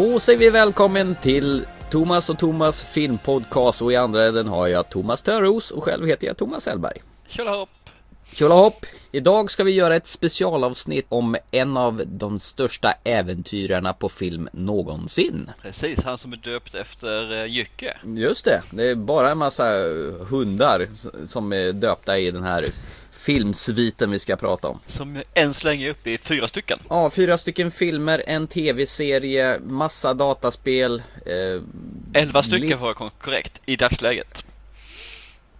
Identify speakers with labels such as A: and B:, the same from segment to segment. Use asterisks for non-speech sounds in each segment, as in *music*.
A: Då säger vi välkommen till Thomas och Thomas filmpodcast och i andra änden har jag Thomas Törros och själv heter jag Thomas Hellberg.
B: Tjolahopp!
A: Tjolahopp! Idag ska vi göra ett specialavsnitt om en av de största äventyrarna på film någonsin.
B: Precis, han som är döpt efter uh, Jycke.
A: Just det, det är bara en massa hundar som är döpta i den här filmsviten vi ska prata om.
B: Som än så länge är uppe i fyra stycken.
A: Ja, fyra stycken filmer, en tv-serie, massa dataspel.
B: Eh, elva stycken vara korrekt i dagsläget.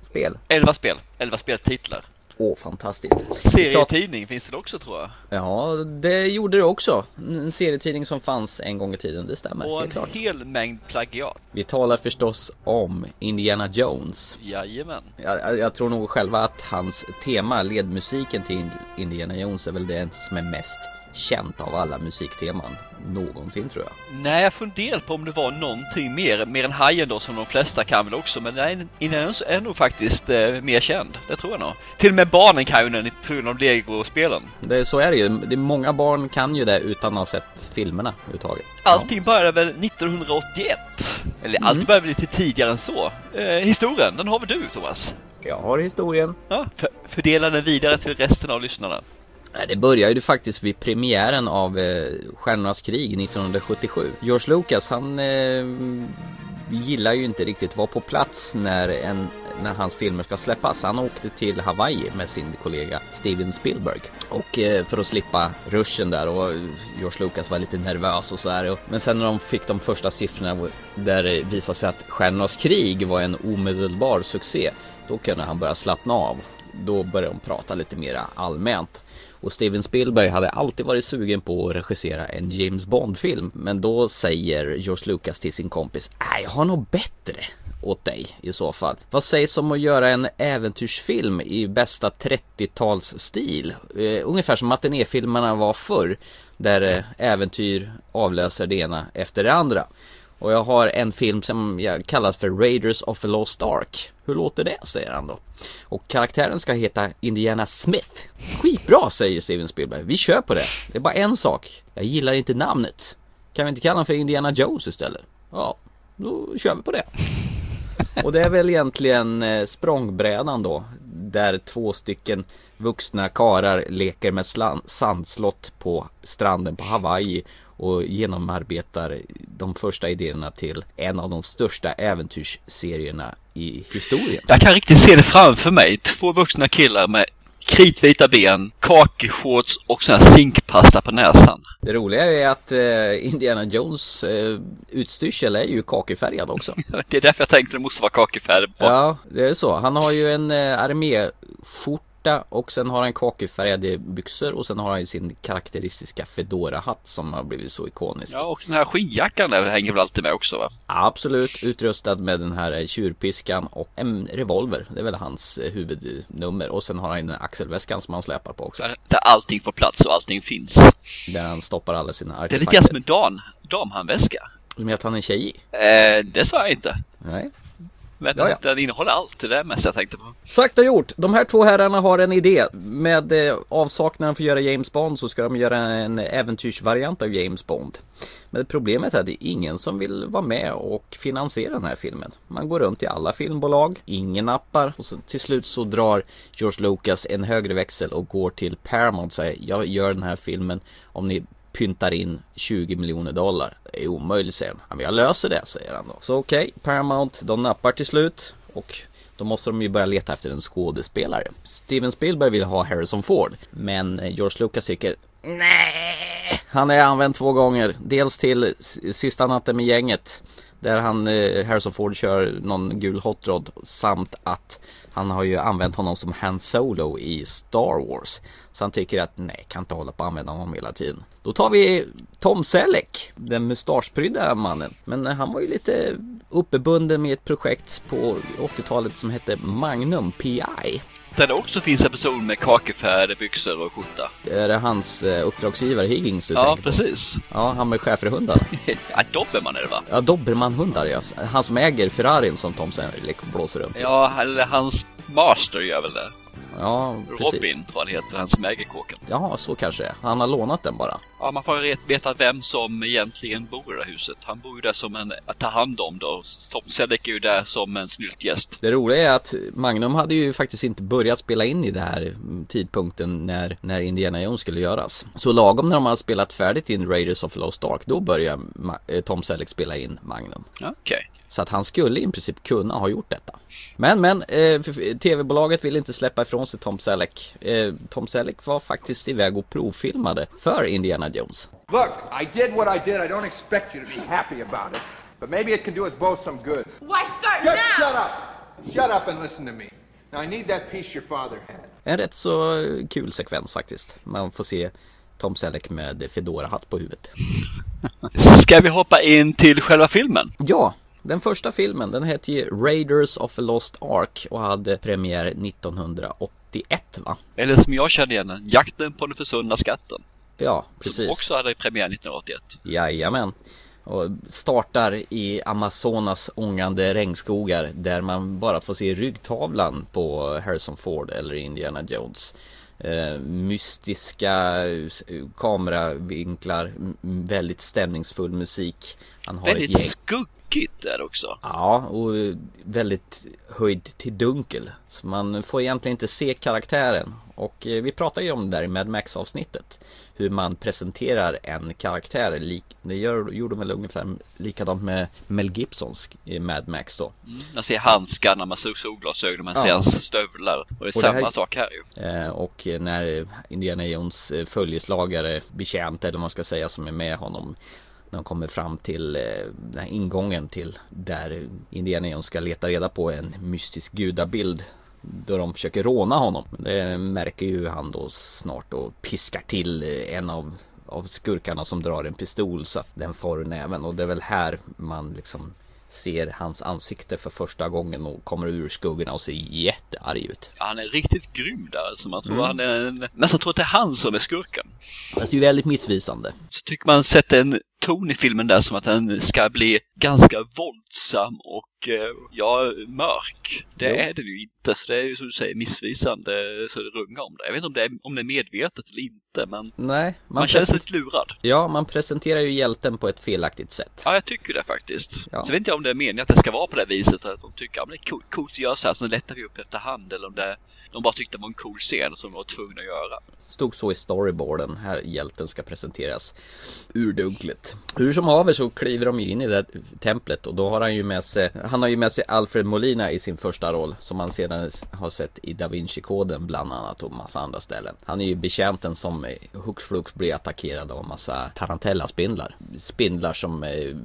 A: Spel?
B: Elva spel, elva speltitlar.
A: Åh, fantastiskt.
B: Serietidning finns det också tror jag.
A: Ja, det gjorde det också. En serietidning som fanns en gång i tiden, det stämmer.
B: Och en hel mängd plagiat.
A: Vi talar förstås om Indiana Jones.
B: Jajamän.
A: Jag, jag tror nog själva att hans tema, ledmusiken till Indiana Jones är väl det som är mest känt av alla musikteman någonsin tror jag.
B: Nej, jag funderar på om det var någonting mer, mer än Hajen då som de flesta kan väl också. Men nej, Indiana är nog faktiskt eh, mer känd. Det tror jag nog. Till och med barnen kan ju den på grund av Lego-spelen.
A: Det, så är det ju. Det är många barn kan ju det utan att ha sett filmerna överhuvudtaget.
B: Allting ja. började väl 1981? Eller mm. allt började väl lite tidigare än så. Eh, historien, den har väl du Thomas?
A: Jag har historien.
B: Ja, för, fördela den vidare till resten av lyssnarna.
A: Det började ju faktiskt vid premiären av eh, Stjärnornas krig 1977. George Lucas han eh, gillar ju inte riktigt att vara på plats när, en, när hans filmer ska släppas. Han åkte till Hawaii med sin kollega Steven Spielberg. Och eh, för att slippa ruschen där och George Lucas var lite nervös och sådär. Men sen när de fick de första siffrorna där det visade sig att Stjärnornas krig var en omedelbar succé. Då kunde han börja slappna av. Då började de prata lite mer allmänt. Och Steven Spielberg hade alltid varit sugen på att regissera en James Bond-film. Men då säger George Lucas till sin kompis, nej jag har något bättre åt dig i så fall. Vad sägs om att göra en äventyrsfilm i bästa 30-talsstil? Eh, ungefär som matinéfilmerna var förr. Där eh, äventyr avlöser det ena efter det andra. Och jag har en film som jag för Raiders of the Lost Ark. Hur låter det? säger han då. Och karaktären ska heta Indiana Smith. Skitbra säger Steven Spielberg. Vi kör på det. Det är bara en sak. Jag gillar inte namnet. Kan vi inte kalla honom för Indiana Jones istället? Ja, då kör vi på det. Och det är väl egentligen eh, språngbrädan då. Där två stycken vuxna karar leker med sandslott på stranden på Hawaii och genomarbetar de första idéerna till en av de största äventyrsserierna i historien.
B: Jag kan riktigt se det framför mig. Två vuxna killar med kritvita ben, kakishorts och sån här zinkpasta på näsan.
A: Det roliga är att eh, Indiana Jones eh, utstyrsel är ju kakifärgad också. *laughs*
B: det är därför jag tänkte det måste vara kakifärg på.
A: Ja, det är så. Han har ju en eh, arméskjorta skjorta och sen har han kakifärgade byxor och sen har han ju sin karaktäristiska Fedora-hatt som har blivit så ikonisk.
B: Ja, och den här skinnjackan där hänger väl alltid med också va?
A: Absolut, utrustad med den här tjurpiskan och en revolver. Det är väl hans eh, huvudnummer och sen har han den axelväskan som han släpar på också.
B: Där, allting får plats och allting finns.
A: Där han stoppar alla sina artefakter.
B: Det är lite som en dam, damhandväska.
A: Du menar att han är tjej i?
B: Eh, det sa jag inte.
A: Nej.
B: Men ja, ja. den innehåller allt, det där mest jag tänkte på.
A: Sagt och gjort. De här två herrarna har en idé. Med eh, avsaknaden för att göra James Bond så ska de göra en äventyrsvariant av James Bond. Men problemet är att det är ingen som vill vara med och finansiera den här filmen. Man går runt i alla filmbolag, ingen appar och så, till slut så drar George Lucas en högre växel och går till Paramount och säger jag gör den här filmen om ni pyntar in 20 miljoner dollar. Det är omöjligt säger han. Men jag löser det säger han då. Så okej, okay, Paramount, de nappar till slut. Och då måste de ju börja leta efter en skådespelare. Steven Spielberg vill ha Harrison Ford. Men eh, George Lucas tycker Nej! Han är använd två gånger. Dels till Sista natten med gänget. Där han, eh, Harrison Ford kör någon gul hot rod. Samt att han har ju använt honom som Han Solo i Star Wars. Så han tycker att nej, kan inte hålla på att använda honom hela tiden. Då tar vi Tom Selleck, den mustaschprydda mannen. Men eh, han var ju lite uppbunden med ett projekt på 80-talet som hette Magnum PI.
B: Där det också finns en person med kakefärg, byxor och skjorta.
A: Är det hans eh, uppdragsgivare Higgins du
B: Ja, precis.
A: På? Ja, han med schäferhundar. *laughs*
B: ja, Dobermann är det va?
A: Ja, Dobermann-hundar ja. Han som äger Ferrarin som Tom Selleck blåser runt
B: Ja, eller hans master gör väl det.
A: Ja, precis.
B: Robin tror det heter, han som äger kåken.
A: Ja, så kanske är. Han har lånat den bara.
B: Ja, man får veta vem som egentligen bor i det här huset. Han bor ju där som en, att ta hand om då. Tom Selleck är ju där som en snyltgäst.
A: Det roliga är att Magnum hade ju faktiskt inte börjat spela in i den här tidpunkten när, när Indiana Jones skulle göras. Så lagom när de hade spelat färdigt in Raiders of Lost Ark, då började eh, Tom Selleck spela in Magnum.
B: Okej. Okay.
A: Så att han skulle i princip kunna ha gjort detta. Men, men, eh, tv-bolaget ville inte släppa ifrån sig Tom Selleck. Eh, Tom Selleck var faktiskt iväg och provfilmade för Indiana Jones.
C: Look, I did what I did. I don't expect you to be happy about it. But maybe it can do us both some good.
D: Why start
C: Just
D: now?
C: shut up! Shut up and listen to me. Now I need that piece your father had.
A: En rätt så kul sekvens faktiskt. Man får se Tom Selleck med Fedora-hatt på huvudet.
B: Ska vi hoppa in till själva filmen?
A: Ja, den första filmen den hette ju Raiders of a Lost Ark och hade premiär 1981 va?
B: Eller som jag känner igen den, Jakten på den försvunna skatten.
A: Ja, precis. Som
B: också hade premiär 1981.
A: Jajamän. Och startar i Amazonas ångande regnskogar där man bara får se ryggtavlan på Harrison Ford eller Indiana Jones. Eh, mystiska kameravinklar, väldigt stämningsfull musik.
B: Han har väldigt ett gäng... skuggigt där också.
A: Ja, och väldigt höjd till dunkel. Så man får egentligen inte se karaktären. Och eh, vi pratade ju om det där i Mad Max avsnittet. Hur man presenterar en karaktär. Det gör, gjorde väl ungefär likadant med Mel Gibsons Mad Max då.
B: Mm, man ser handskarna, man ser solglasögon, man ser ja. hans stövlar. Och det är och samma det här, sak här ju.
A: Eh, och när Indiana Jones följeslagare, betjänt eller vad man ska säga som är med honom när de kommer fram till eh, den här ingången till där Indiana ska leta reda på en mystisk gudabild då de försöker råna honom. Det märker ju han då snart och piskar till eh, en av, av skurkarna som drar en pistol så att den får näven och det är väl här man liksom ser hans ansikte för första gången och kommer ur skuggorna och ser jättearg ut.
B: Han är riktigt grym där. Alltså man tror mm. han är, nästan tror att det är han som är skurken.
A: Det är ju väldigt missvisande.
B: Så tycker man sätter en ton i filmen där som att den ska bli ganska våldsam och ja, mörk. Det jo. är det ju inte, så det är ju som du säger missvisande så det rungar om det. Jag vet inte om det är, om det är medvetet eller inte, men
A: Nej,
B: man, man känns lite lurad.
A: Ja, man presenterar ju hjälten på ett felaktigt sätt.
B: Ja, jag tycker det faktiskt. Ja. Så vet inte jag om det är meningen att det ska vara på det viset, att de tycker att ja, det är coolt att göra så här, så lättar vi upp efterhand, eller om det de bara tyckte det var en cool scen som de var tvungna att göra.
A: Stod så i storyboarden, här hjälten ska presenteras urdunkligt. Hur som haver så kliver de ju in i det templet och då har han ju med sig, han har ju med sig Alfred Molina i sin första roll som man sedan har sett i Da Vinci-koden bland annat och massa andra ställen. Han är ju betjänten som hux flux blir attackerad av massa tarantellaspindlar. Spindlar som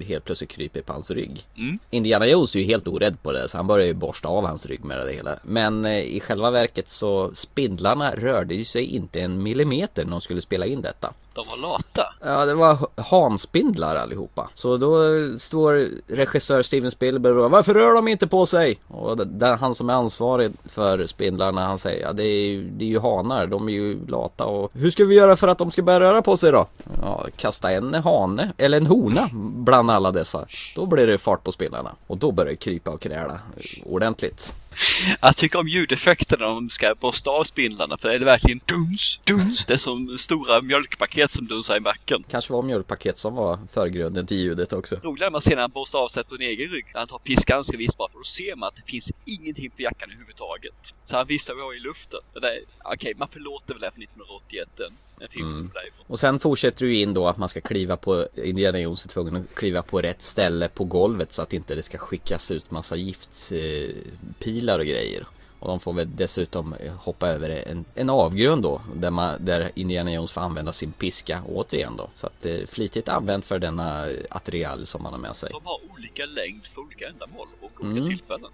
A: helt plötsligt kryper på hans rygg. Mm. Indiana Jones är ju helt orädd på det så han börjar ju borsta av hans rygg med det hela. Men eh, i själva verket så spindlarna rörde sig inte en millimeter när de skulle spela in detta.
B: De var lata.
A: Ja, det var hanspindlar allihopa. Så då står regissör Steven Spielberg och Varför rör de inte på sig? Och där han som är ansvarig för spindlarna han säger Ja, det är, ju, det är ju hanar. De är ju lata och Hur ska vi göra för att de ska börja röra på sig då? Ja, kasta en hane eller en hona bland alla dessa. Då blir det fart på spindlarna. Och då börjar det krypa och kräla ordentligt. *laughs*
B: Jag tycker om ljudeffekterna när de ska borsta av spindlarna för är det verkligen duns, duns. Det är som stora mjölkpaket som dunsar i backen.
A: Kanske var mjölkpaket som var förgrunden till ljudet också.
B: Roligare man ser när han borstar av sig på en egen rygg. Han tar piskan och ska vispa för då ser man att det finns ingenting på jackan överhuvudtaget. Så han visste vad i luften. Okej, okay, man förlåter väl det för 1981 en film mm.
A: Och sen fortsätter du in då att man ska kliva på Indiana Jones är tvungen att kliva på rätt ställe på golvet så att inte det ska skickas ut massa giftpilar och grejer. Och de får väl dessutom hoppa över en, en avgrund då där, man, där Indiana Jones får använda sin piska återigen då. Så att eh, flitigt använt för denna attiralj som man har med sig.
B: Som har olika längd för olika ändamål och olika mm. tillfällen.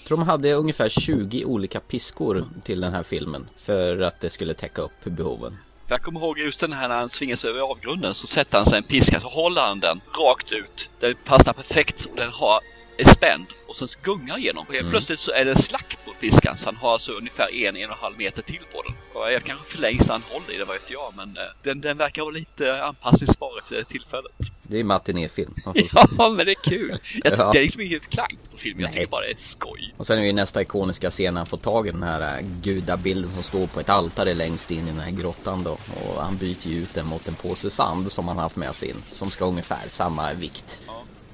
A: Jag tror de hade ungefär 20 olika piskor till den här filmen för att det skulle täcka upp behoven.
B: Jag kommer ihåg just den här när han svingar sig över avgrunden så sätter han sig en piska så håller han den rakt ut. Den passar perfekt och den har är spänd och sen gungar igenom. Och helt mm. plötsligt så är det slack på piskan så han har alltså ungefär en, en och en halv meter till på den. Och jag kanske förlängs när han håller i det, vad vet jag. Men eh, den, den verkar vara lite anpassningsbar efter tillfället.
A: Det är matinéfilm. *laughs*
B: Ja, men det är kul. Jag,
A: Ja.
B: Det är liksom inget klank på filmen. Jag tycker bara det är skoj.
A: Och sen är ju nästa ikoniska scen när han får tag i den här äh, gudabilden som står på ett altare längst in i den här grottan då. Och han byter ju ut den mot en påse sand som han haft med sig in. Som ska ha ungefär samma vikt.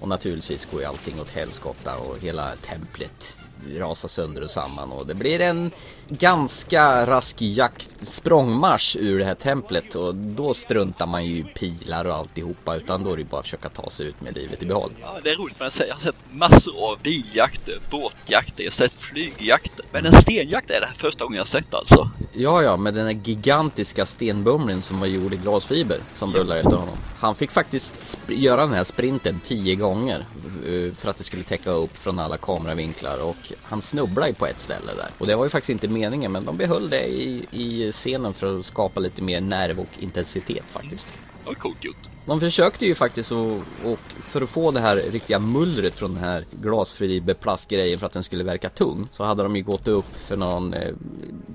A: Och naturligtvis går ju allting åt helskotta och hela templet rasar sönder och samman och det blir en ganska rask jakt, språngmarsch ur det här templet och då struntar man ju i pilar och alltihopa utan då är det bara att försöka ta sig ut med livet i behåll.
B: Ja, det är roligt men jag har sett massor av biljakter, båtjakter, jag har sett flygjakter. Men en stenjakt är det här första gången jag har sett alltså.
A: Ja, ja, med den här gigantiska stenbumlingen som var gjord i glasfiber som rullar efter honom. Han fick faktiskt göra den här sprinten tio gånger eh, för att det skulle täcka upp från alla kameravinklar och han snubblade ju på ett ställe där. Och det var ju faktiskt inte meningen, men de behöll det i, i scenen för att skapa lite mer nerv och intensitet faktiskt.
B: Det var coolt gjort.
A: De försökte ju faktiskt och, och för att få det här riktiga mullret från den här glasfiberplastgrejen för att den skulle verka tung så hade de ju gått upp för någon eh,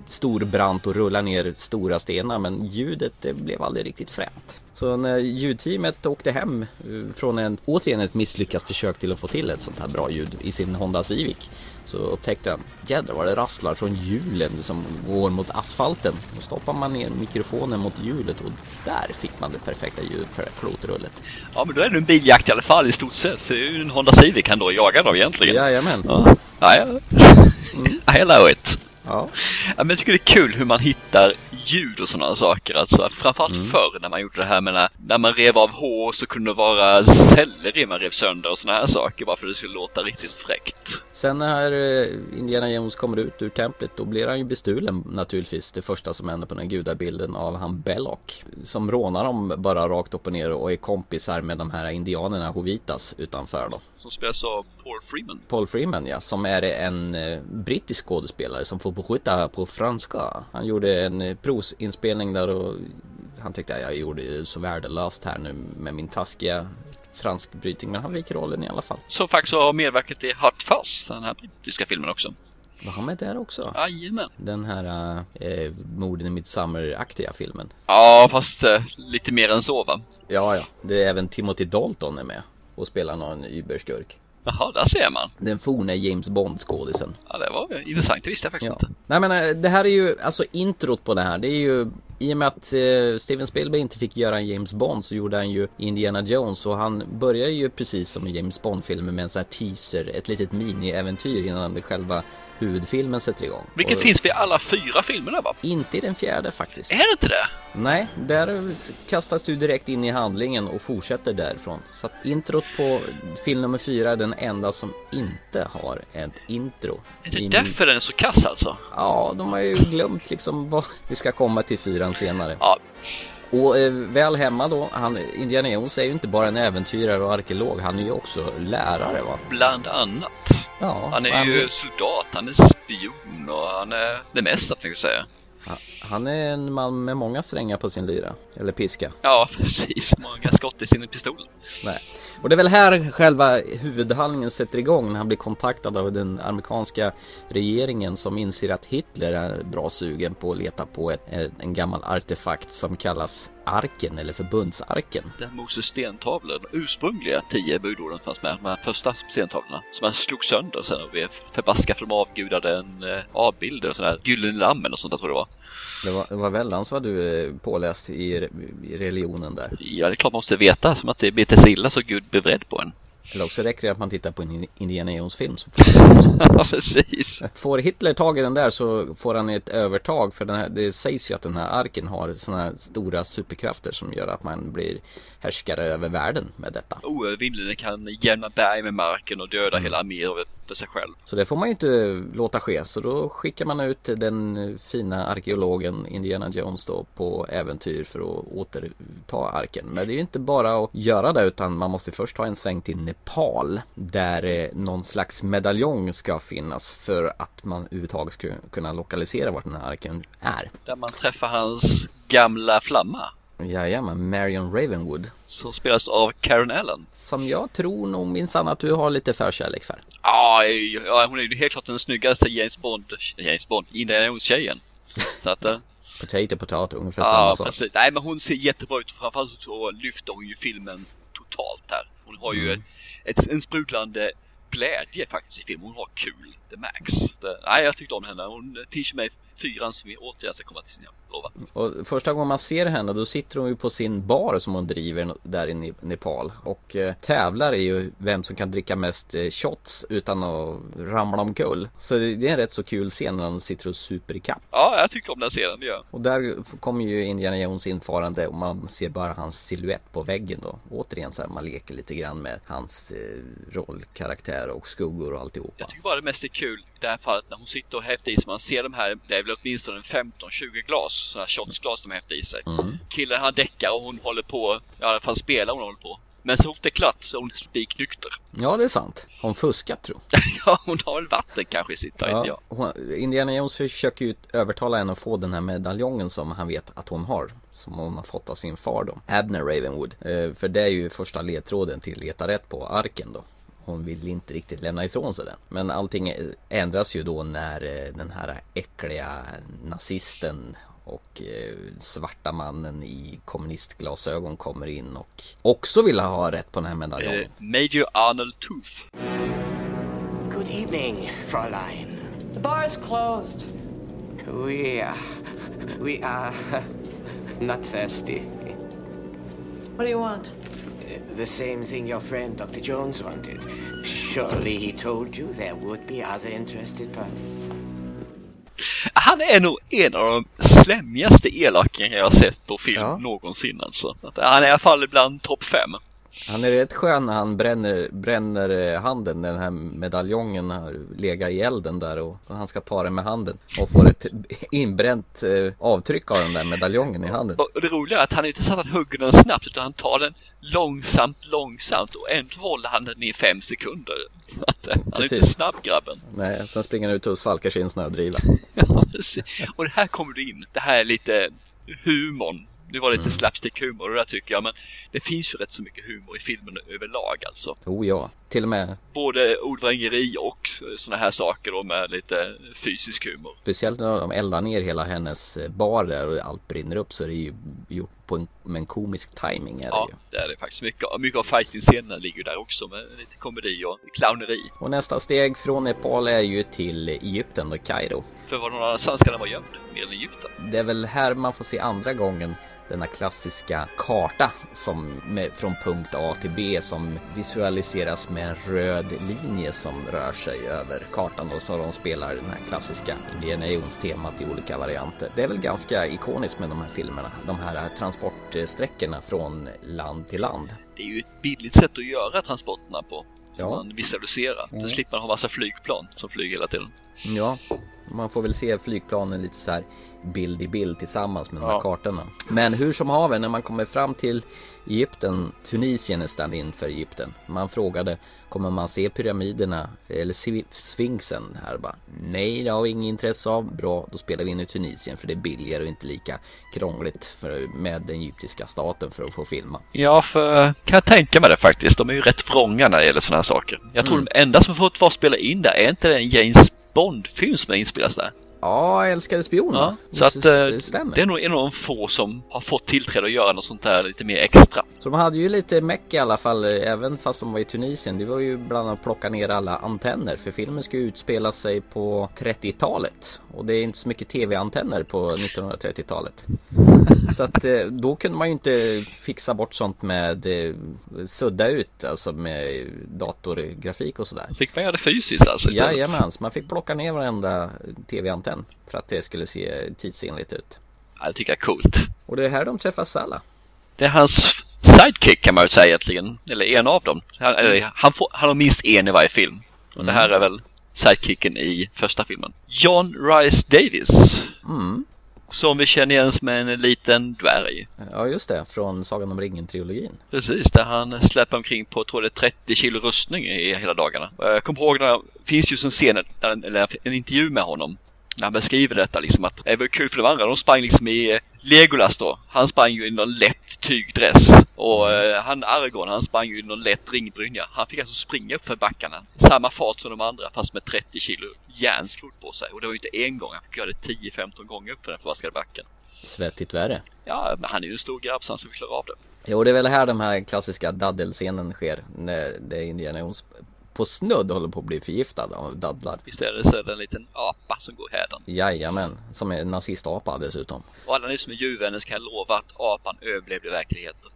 A: stor brant och rullat ner stora stenar men ljudet det blev aldrig riktigt fränt. Så när ljudteamet åkte hem eh, från en återigen ett misslyckat försök till att få till ett sånt här bra ljud i sin Honda Civic så upptäckte han, jädrar vad det rasslar från hjulen som går mot asfalten. Då stoppar man ner mikrofonen mot hjulet och där fick man det perfekta ljudet för klotrullet.
B: Ja, men då är det en biljakt i alla fall i stort sett. För det är ju en Honda Civic han då jagar då egentligen.
A: Jajamän.
B: Ja, ja. ja. I allow it.
A: Ja.
B: Men jag tycker det är kul hur man hittar ljud och sådana saker. Alltså, framförallt
A: Mm.
B: förr när man gjorde det här med när, man rev av hår så kunde det vara selleri man rev sönder och sådana här saker bara för att det skulle låta riktigt fräckt.
A: Sen när eh, Indiana Jones kommer ut ur templet då blir han ju bestulen naturligtvis. Det första som händer på den gudabilden av han Belloc. Som rånar dem bara rakt upp och ner och är kompisar med de här indianerna Hovitas utanför då.
B: Som spelas av Paul Freeman.
A: Paul Freeman ja, som är en eh, brittisk skådespelare som får skjuta på franska. Han gjorde en eh, provinspelning där och han tyckte att jag gjorde det så värdelöst här nu med min taskiga franskbrytning. Men han fick rollen i alla fall.
B: Som faktiskt har medverkat i Hot Fuzz, den här brittiska filmen också.
A: Var han med där också?
B: Jajamän.
A: Den här eh, morden i Midsommar-aktiga filmen.
B: Ja, fast eh, lite mer än så va?
A: Ja, ja. Det är även Timothy Dalton är med och spelar någon überskurk.
B: Jaha, där ser man.
A: Den forne James Bond-skådisen.
B: Ja, det var intressant. Det visste jag faktiskt
A: Ja.
B: inte.
A: Nej men eh, det här är ju, alltså introt på det här, det är ju i och med att eh, Steven Spielberg inte fick göra en James Bond så gjorde han ju Indiana Jones och han börjar ju precis som i James Bond-filmer med en sån här teaser, ett litet mini-äventyr innan det själva huvudfilmen sätter igång.
B: Vilket
A: Och
B: finns vid alla fyra filmerna va?
A: Inte i den fjärde faktiskt.
B: Är det inte det?
A: Nej, där kastas du direkt in i handlingen och fortsätter därifrån. Så att introt på film nummer fyra är den enda som inte har ett intro.
B: Är det
A: I-
B: därför den är så kass alltså?
A: Ja, de har ju glömt liksom vad vi ska komma till fyran senare.
B: Ja,
A: Och eh, väl hemma då, han, Indiana Jones är ju inte bara en äventyrare och arkeolog, han är ju också lärare va?
B: bland annat.
A: Ja,
B: Han är
A: han,
B: ju soldat, han är spion och han är det mesta tänkte jag säga.
A: han är en man med många strängar på sin lyra, eller piska.
B: Ja, precis. Många skott i sin pistol.
A: Nej. Och det är väl här själva huvudhandlingen sätter igång när han blir kontaktad av den amerikanska regeringen som inser att Hitler är bra sugen på att leta på ett, en gammal artefakt som kallas arken eller förbundsarken.
B: Där Moses stentavlor, de ursprungliga tio budorden fanns med, de här första stentavlorna, som han slog sönder sen och blev förbaskad för de avgudade en eh, avbilder och sådär, gyllene lammen och sånt där tror jag det var.
A: Det var, det var väldans vad du är påläst i, i religionen där.
B: Ja, det är klart man måste veta, som att det blir till illa så Gud blir beredd på en.
A: Eller också räcker det att man tittar på en Indiana Jones film. Så *laughs*
B: Ja, precis.
A: Får Hitler tag i den där så får han ett övertag för den här, det sägs ju att den här arken har sådana här stora superkrafter som gör att man blir härskare över världen med detta.
B: Oövervinnelig, den kan jämna berg med marken och döda hela arméer för sig själv.
A: Så det får man ju inte låta ske. Så då skickar man ut den fina arkeologen Indiana Jones då på äventyr för att återta arken. Men det är ju inte bara att göra det utan man måste först ta en sväng till Nepal där eh, någon slags medaljong ska finnas för att man överhuvudtaget ska kunna lokalisera vart den här arken är.
B: Där man träffar hans gamla flamma.
A: Jajamän, Marion Ravenwood.
B: Som spelas av Karen Allen.
A: Som jag tror nog minsann att du har lite förkärlek för.
B: Ja, ja, hon är ju helt klart den snyggaste James Bond, James Bond, Indiana Jones-tjejen. Så att, eh,
A: Potato, potato, ungefär
B: ja
A: samma sak.
B: precis. Nej men hon ser jättebra ut. Framförallt så lyfter hon ju filmen totalt här. Hon har ju mm. ett, en sprudlande glädje faktiskt i filmen. Hon har kul, the max. Det, nej, jag tyckte om henne. Hon finns med fyran som vi återigen ska komma till sin lova.
A: Och första gången man ser henne då sitter hon ju på sin bar som hon driver där i Nepal och eh, tävlar i ju vem som kan dricka mest eh, shots utan att ramla omkull. Så det, det är en rätt så kul scen när hon sitter och super i kapp.
B: Ja, jag tycker om den scenen, det gör
A: Och där kommer ju Indiana Jones infarande och man ser bara hans siluett på väggen då. Återigen så här, man leker lite grann med hans eh, rollkaraktär och skuggor och alltihopa.
B: Jag tycker bara det mest är kul det här fallet när hon sitter och häftar i sig. Man ser de här, det är väl åtminstone 15-20 glas, sådana här shotsglas de häftar i sig. Mm. Killen han däckar och hon håller på, i alla fall spelar hon håller på. Men så fort det är klart så är hon spiknykter.
A: Ja, det är sant. Har hon fuskat tro? *laughs*
B: ja, hon har väl vatten kanske i sitt, ja, jag.
A: Hon, Indiana Jones försöker ju övertala henne att få den här medaljongen som han vet att hon har. Som hon har fått av sin far då. Abner Ravenwood. Eh, för det är ju första ledtråden till leta rätt på arken då hon vill inte riktigt lämna ifrån sig den. Men allting ändras ju då när eh, den här äckliga nazisten och eh, svarta mannen i kommunistglasögon kommer in och också vill ha rätt på den här medaljongen. Uh,
B: Major Arnold Tooth.
D: Good evening, Fräulein.
E: The bar is closed.
D: We are, we are *laughs* not thirsty.
E: What do you want?
D: The same thing your friend Dr. Jones wanted. Surely he told you there would be other interested parties.
B: Han är nog en av de slämmigaste elakingar jag sett på film ja. någonsin alltså. Han är i alla fall bland topp fem.
A: Han är rätt skön när han bränner, bränner eh, handen när den här medaljongen har legat i elden där och han ska ta den med handen och får ett inbränt eh, avtryck av den där medaljongen i handen.
B: Och det roliga är att han inte så att han hugger den snabbt utan han tar den långsamt, långsamt och ändå håller han den i fem sekunder. *laughs* Han är inte snabb grabben.
A: Nej, sen springer han ut och svalkar sin snödriva. *laughs*
B: ja, och det här kommer du in. Det här är lite humorn nu var det lite mm. slapstick-humor och det där tycker jag, men det finns ju rätt så mycket humor i filmen överlag alltså.
A: Oh ja, till och med.
B: Både ordvrängeri och sådana här saker då med lite fysisk humor.
A: Speciellt när de eldar ner hela hennes bar där och allt brinner upp så är det ju gjort på en, med en komisk timing. Är
B: ja,
A: det, ju.
B: det är det faktiskt. Mycket, mycket av fighting-scenerna ligger där också med lite komedi och clowneri.
A: Och nästa steg från Nepal är ju till Egypten och Kairo.
B: För var någon annanstans ska den vara gömd? Mer än Egypten?
A: Det är väl här man får se andra gången denna klassiska karta som med, från punkt A till B som visualiseras med en röd linje som rör sig över kartan och så de spelar den här klassiska Indiana Jones-temat i olika varianter. Det är väl ganska ikoniskt med de här filmerna, de här transportsträckorna från land till land.
B: Det är ju ett billigt sätt att göra transporterna på. Ja. Man visualiserar. Mm. Slipper man ha massa flygplan som flyger hela tiden.
A: Ja, man får väl se flygplanen lite så här bild i bild tillsammans med de här ja. kartorna. Men hur som haver, när man kommer fram till Egypten, Tunisien är stand in för Egypten. Man frågade, kommer man se pyramiderna eller sfinxen här? Bara, Nej, det har vi inget intresse av. Bra, då spelar vi in i Tunisien för det är billigare och inte lika krångligt för, med den egyptiska staten för att få filma.
B: Ja, för kan jag tänka mig det faktiskt. De är ju rätt vrånga när det gäller sådana här saker. Jag tror mm. de enda som fått vara spela in där är inte den James Bond-film som är inspelad där.
A: Ja, älskade spioner. Ja,
B: så att eh, det, stämmer. det är nog en av de få som har fått tillträde att göra något sånt där lite mer extra.
A: Så de hade ju lite meck i alla fall, eh, även fast de var i Tunisien. Det var ju bland annat att plocka ner alla antenner, för filmen ska utspela sig på 30-talet. Och det är inte så mycket tv-antenner på 1930-talet. *laughs* Så att eh, då kunde man ju inte fixa bort sånt med sudda ut, alltså med datorgrafik och sådär.
B: Fick man göra det fysiskt alltså
A: istället? Jajamän, man fick plocka ner varenda tv-antenn för att det skulle se tidsenligt ut.
B: Ja, det tycker jag är coolt.
A: Och det är här de träffar Salla.
B: Det är hans sidekick kan man väl säga egentligen, eller en av dem. Han, eller, han, får, han har minst en i varje film. Och mm. det här är väl sidekicken i första filmen. John Rice Davis. Mm. Som vi känner igen som en liten dvärg.
A: Ja, just det. Från Sagan om ringen-trilogin.
B: Precis, där han släpper omkring på, tror jag 30 kilo rustning i hela dagarna. Jag kommer ihåg, när det finns ju en scen, eller en intervju med honom när han beskriver detta liksom att det var kul för de andra. De sprang liksom i eh, Legolas då. Han sprang ju i någon lätt tygdress. Och eh, han Argon han sprang ju i någon lätt ringbrynja. Han fick alltså springa upp för backarna. Samma fart som de andra fast med 30 kilo järnskrot på sig. Och det var ju inte en gång. Han fick göra det 10-15 gånger upp för den förbaskade backen.
A: Svettigt värre.
B: Ja, men han är ju en stor grabb så han ska klara av det.
A: Jo, det är väl här de här klassiska daddelscenen sker. När det är Indiana Jones på snudd håller på att bli förgiftad av dadlar.
B: Visst är det så är det en liten apa som går hädan.
A: Jajamän, som är en nazistapa dessutom.
B: Och alla ni som är djurvänner kan jag lova att apan överlevde verkligheten.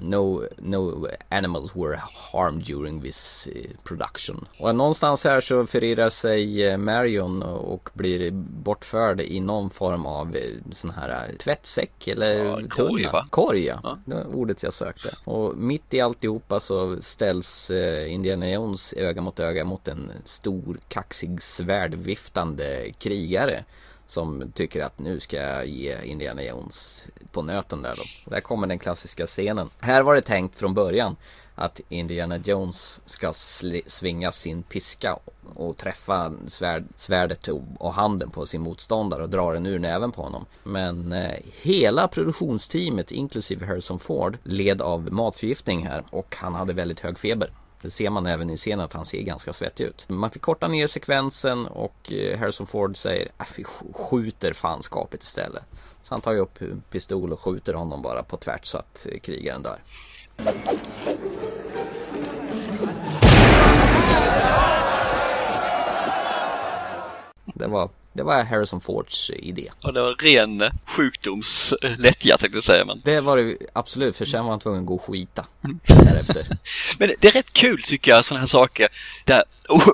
A: No, no animals were harmed during this eh, production. Och någonstans här så förirrar sig eh, Marion och blir bortförd i någon form av eh, sån här tvättsäck eller
B: Ja, en korg,
A: tunna.
B: va?
A: Korg ja. Det var ordet jag sökte. Och mitt i alltihopa så ställs Indiana Jones öga mot öga mot en stor kaxig svärdviftande krigare. Som tycker att nu ska jag ge Indiana Jones på nöten där då. Och där kommer den klassiska scenen. Här var det tänkt från början att Indiana Jones ska svinga sin piska och träffa svärd, svärdet och, och handen på sin motståndare och dra den ur näven på honom. Men eh, hela produktionsteamet inklusive Harrison Ford led av matförgiftning här och han hade väldigt hög feber. Det ser man även i scenen att han ser ganska svettig ut. Man fick korta ner sekvensen och eh, Harrison Ford säger att vi skjuter fanskapet istället. Så han tar ju upp en pistol och skjuter honom bara på tvärt så att eh, krigaren dör. Det var, det var Harrison Fords eh, idé.
B: Och det var ren sjukdomslättja tänkte jag säga. Men,
A: Det var det absolut, för sen var han tvungen att gå och skita
B: Mm.
A: därefter. *laughs*
B: men det är rätt kul tycker jag sådana här saker där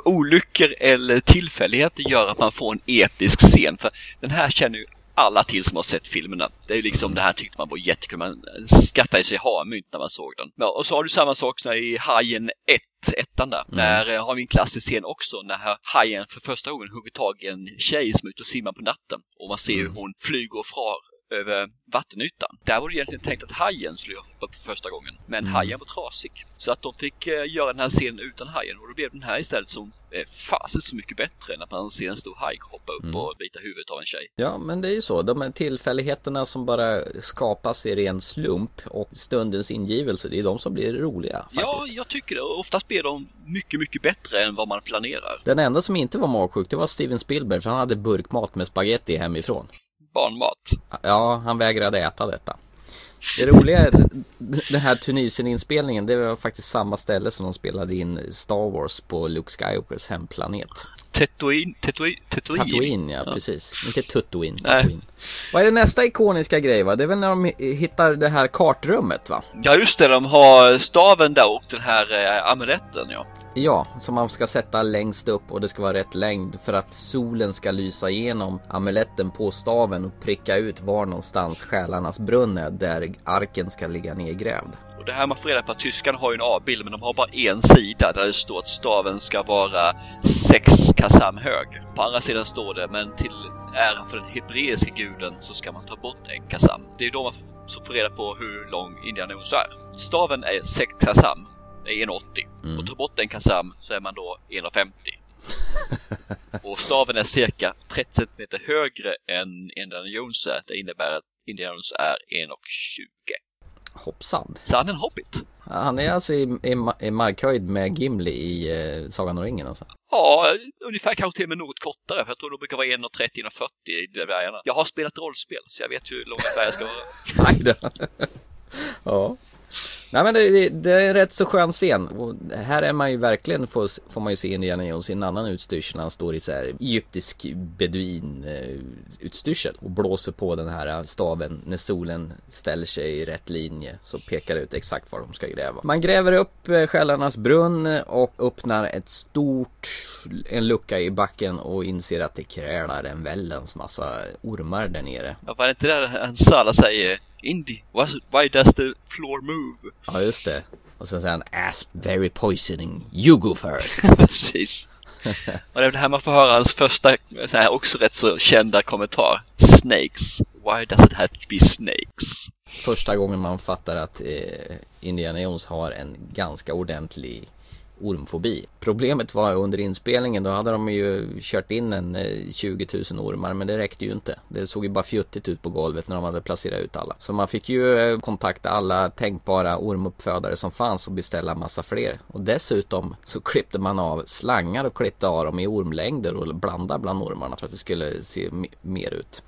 B: olyckor eller tillfälligheter gör att man får en episk scen. För den här känner ju alla till som har sett filmerna. Det är ju liksom det här tyckte man var jättekul. Man skattade sig ha-mynt när man såg den. Ja, och så har du samma sak som i Hajen 1, ettan där. Där eh, har vi en klassisk scen också när hajen för första gången hugger tag i en tjej som är ute och simmar på natten. Och man ser hur hon flyger och far över vattenytan. Där var det egentligen tänkt att hajen skulle hoppa upp för första gången. Men hajen var trasig. Så att de fick eh, göra den här scenen utan hajen och då blev den här istället som eh, fasen så mycket bättre än att man ser en stor haj hoppa upp och bita huvudet av en tjej.
A: Ja, men det är ju så. De här tillfälligheterna som bara skapas i ren slump och stundens ingivelse, det är de som blir roliga faktiskt.
B: Ja, jag tycker det. Oftast blir de mycket, mycket bättre än vad man planerar.
A: Den enda som inte var magsjuk, det var Steven Spielberg, för han hade burkmat med spaghetti hemifrån.
B: Barnmat.
A: Ja, han vägrade äta detta. Det roliga är, den här Tunisien-inspelningen, det var faktiskt samma ställe som de spelade in Star Wars på Luke Skywalkers hemplanet.
B: Tatooine, Tatooine, Tatooine.
A: Tatooine, ja, precis. Inte Tuttoin,
B: Nej.
A: Tatooine. Vad är det nästa ikoniska grej va? Det är väl när de hittar det här kartrummet va?
B: Ja, just det. De har staven där och den här eh, amuletten, ja.
A: Ja, som man ska sätta längst upp och det ska vara rätt längd för att solen ska lysa igenom amuletten på staven och pricka ut var någonstans själarnas brunn är där arken ska ligga nedgrävd.
B: Och det här man får reda på att tyskarna har ju en A-bild men de har bara en sida där det står att staven ska vara sex kasam hög. På andra sidan står det men till ära för den hebreiska guden så ska man ta bort en kasam. Det är då man får reda på hur lång Indiana Jones är. Staven är sex kasam, det är 1,80 och tar bort en kasam så är man då 1,50. *laughs* och staven är cirka 30 cm högre än Indiana Jones är. Det innebär att Indiana Jones är 1,20.
A: Hoppsan.
B: Så han är en hobbit.
A: Han är alltså i, i, i markhöjd med Gimli i eh, Sagan om ringen alltså.
B: Ja, ungefär kanske till och med något kortare. För jag tror de brukar vara 1,30-1,40 i dvärgarna. Jag har spelat rollspel så jag vet hur långt dvärgar ska vara. *laughs*
A: Aj då. ja. Nej men det, det, är en rätt så skön scen. Och här är man ju verkligen, får, får man ju se Indiana Jones i en annan utstyrsel. när Han står i så här egyptisk beduin eh, utstyrsel och blåser på den här staven när solen ställer sig i rätt linje. Så pekar det ut exakt var de ska gräva. Man gräver upp eh, själarnas brunn och öppnar ett stort, en lucka i backen och inser att det krälar en väldens massa ormar där nere.
B: Ja, var det inte där en Sala säger Indy, why- does the floor move?
A: Ja, just det. Och sen säger han Asp very poisoning. You go first. *laughs*
B: Precis. Och det är det här man får höra hans första, så här, också rätt så kända kommentar. Snakes. Why does it have to be snakes?
A: Första gången man fattar att eh, Indiana Jones har en ganska ordentlig ormfobi. Problemet var under inspelningen, då hade de ju kört in en eh, 20 000 ormar, men det räckte ju inte. Det såg ju bara fjuttigt ut på golvet när de hade placerat ut alla. Så man fick ju eh, kontakta alla tänkbara ormuppfödare som fanns och beställa massa fler. Och dessutom så klippte man av slangar och klippte av dem i ormlängder och blandade bland ormarna för att det skulle se mer ut.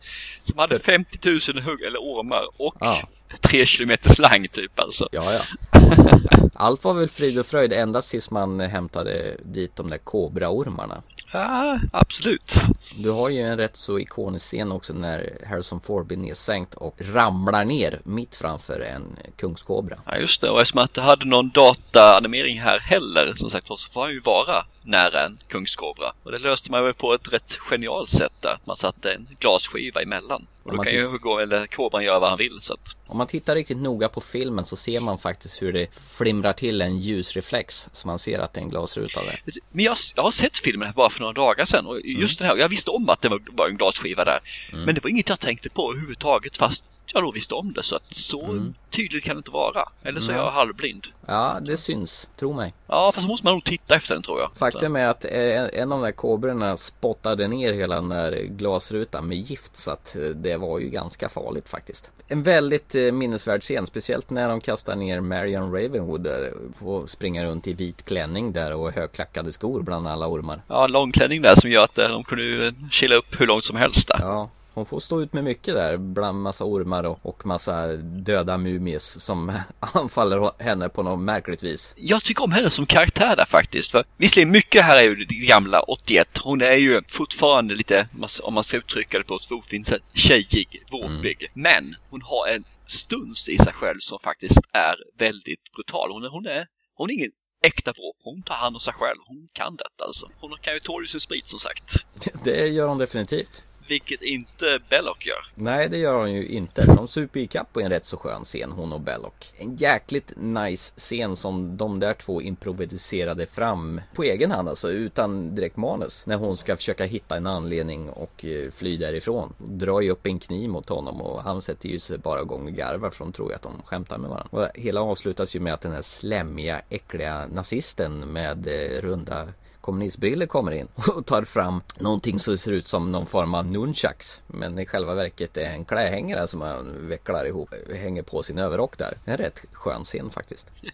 B: Som hade 50 000 hugg eller ormar och
A: Ja.
B: tre kilometer slang typ alltså.
A: Ja, ja. *laughs* Allt var väl frid och fröjd ända tills man hämtade dit de där kobraormarna.
B: Ja, absolut.
A: Du har ju en rätt så ikonisk scen också när Harrison Ford blir nedsänkt och ramlar ner mitt framför en kungskobra.
B: Ja, just det. Och eftersom man inte hade någon dataanimering här heller, som sagt så får han ju vara nära en kungskobra. Och det löste man väl på ett rätt genialt sätt där. Man satte en glasskiva emellan. Och då kan ju eller kobran göra vad han vill. Så att...
A: Om man tittar riktigt noga på filmen så ser man faktiskt hur det flimrar till en ljusreflex. Så man ser att det är en glasruta där.
B: Men jag, jag har sett filmen bara för några dagar sedan och just den här, jag visste om att det var, var en glasskiva där. Men det var inget jag tänkte på överhuvudtaget fast jag då visste om det så att så tydligt kan det inte vara. Eller så är jag halvblind.
A: Ja, det syns. Tro mig.
B: Ja, fast så måste man nog titta efter den tror jag.
A: Faktum är att eh, en av de där kobrorna spottade ner hela den där glasrutan med gift så att eh, det var ju ganska farligt faktiskt. En väldigt eh, minnesvärd scen, speciellt när de kastar ner Marion Ravenwood där får springa runt i vit klänning där och högklackade skor bland alla ormar.
B: Ja, långklänning där som gör att de kunde chilla upp hur långt som helst där.
A: Ja, hon får stå ut med mycket där bland massa ormar och, och massa döda mumies som *laughs* anfaller henne på något märkligt vis.
B: Jag tycker om henne som karaktär där faktiskt. För visserligen mycket här är ju det gamla 81. Hon är ju fortfarande lite, om man ska uttrycka det på ett fotfint sätt, tjejig, våpig. Men hon har en stuns i sig själv som faktiskt är väldigt brutal. Hon är, hon är, hon är ingen äkta våp. Hon tar hand om sig själv. Hon kan detta alltså. Hon kan ju tåla sin sprit som sagt. *laughs*
A: Det gör hon definitivt.
B: Vilket inte Belloc gör.
A: Nej, det gör hon ju inte. De super ju ikapp på en rätt så skön scen, hon och Belloc. En jäkligt nice scen som de där två improviserade fram på egen hand, alltså utan direkt manus. När hon ska försöka hitta en anledning och eh, fly därifrån. Drar ju upp en kniv mot honom och han sätter ju sig bara igång och garvar för de tror ju att de skämtar med varandra. Och hela avslutas ju med att den här slämmiga, äckliga nazisten med eh, runda kommunistbriller kommer in *laughs* och tar fram någonting som ser ut som någon form av nunchucks. Men i själva verket är en klädhängare som han vecklar ihop, hänger på sin överrock där. En rätt skön scen faktiskt.
B: Det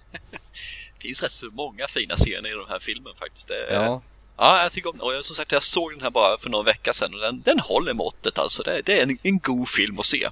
B: *laughs* finns rätt så många fina scener i den här filmen faktiskt. Är...
A: Ja,
B: Ja, jag tycker om Och jag, som sagt, jag såg den här bara för någon vecka sedan och den, den håller måttet alltså. Det, det är en, en god film att se.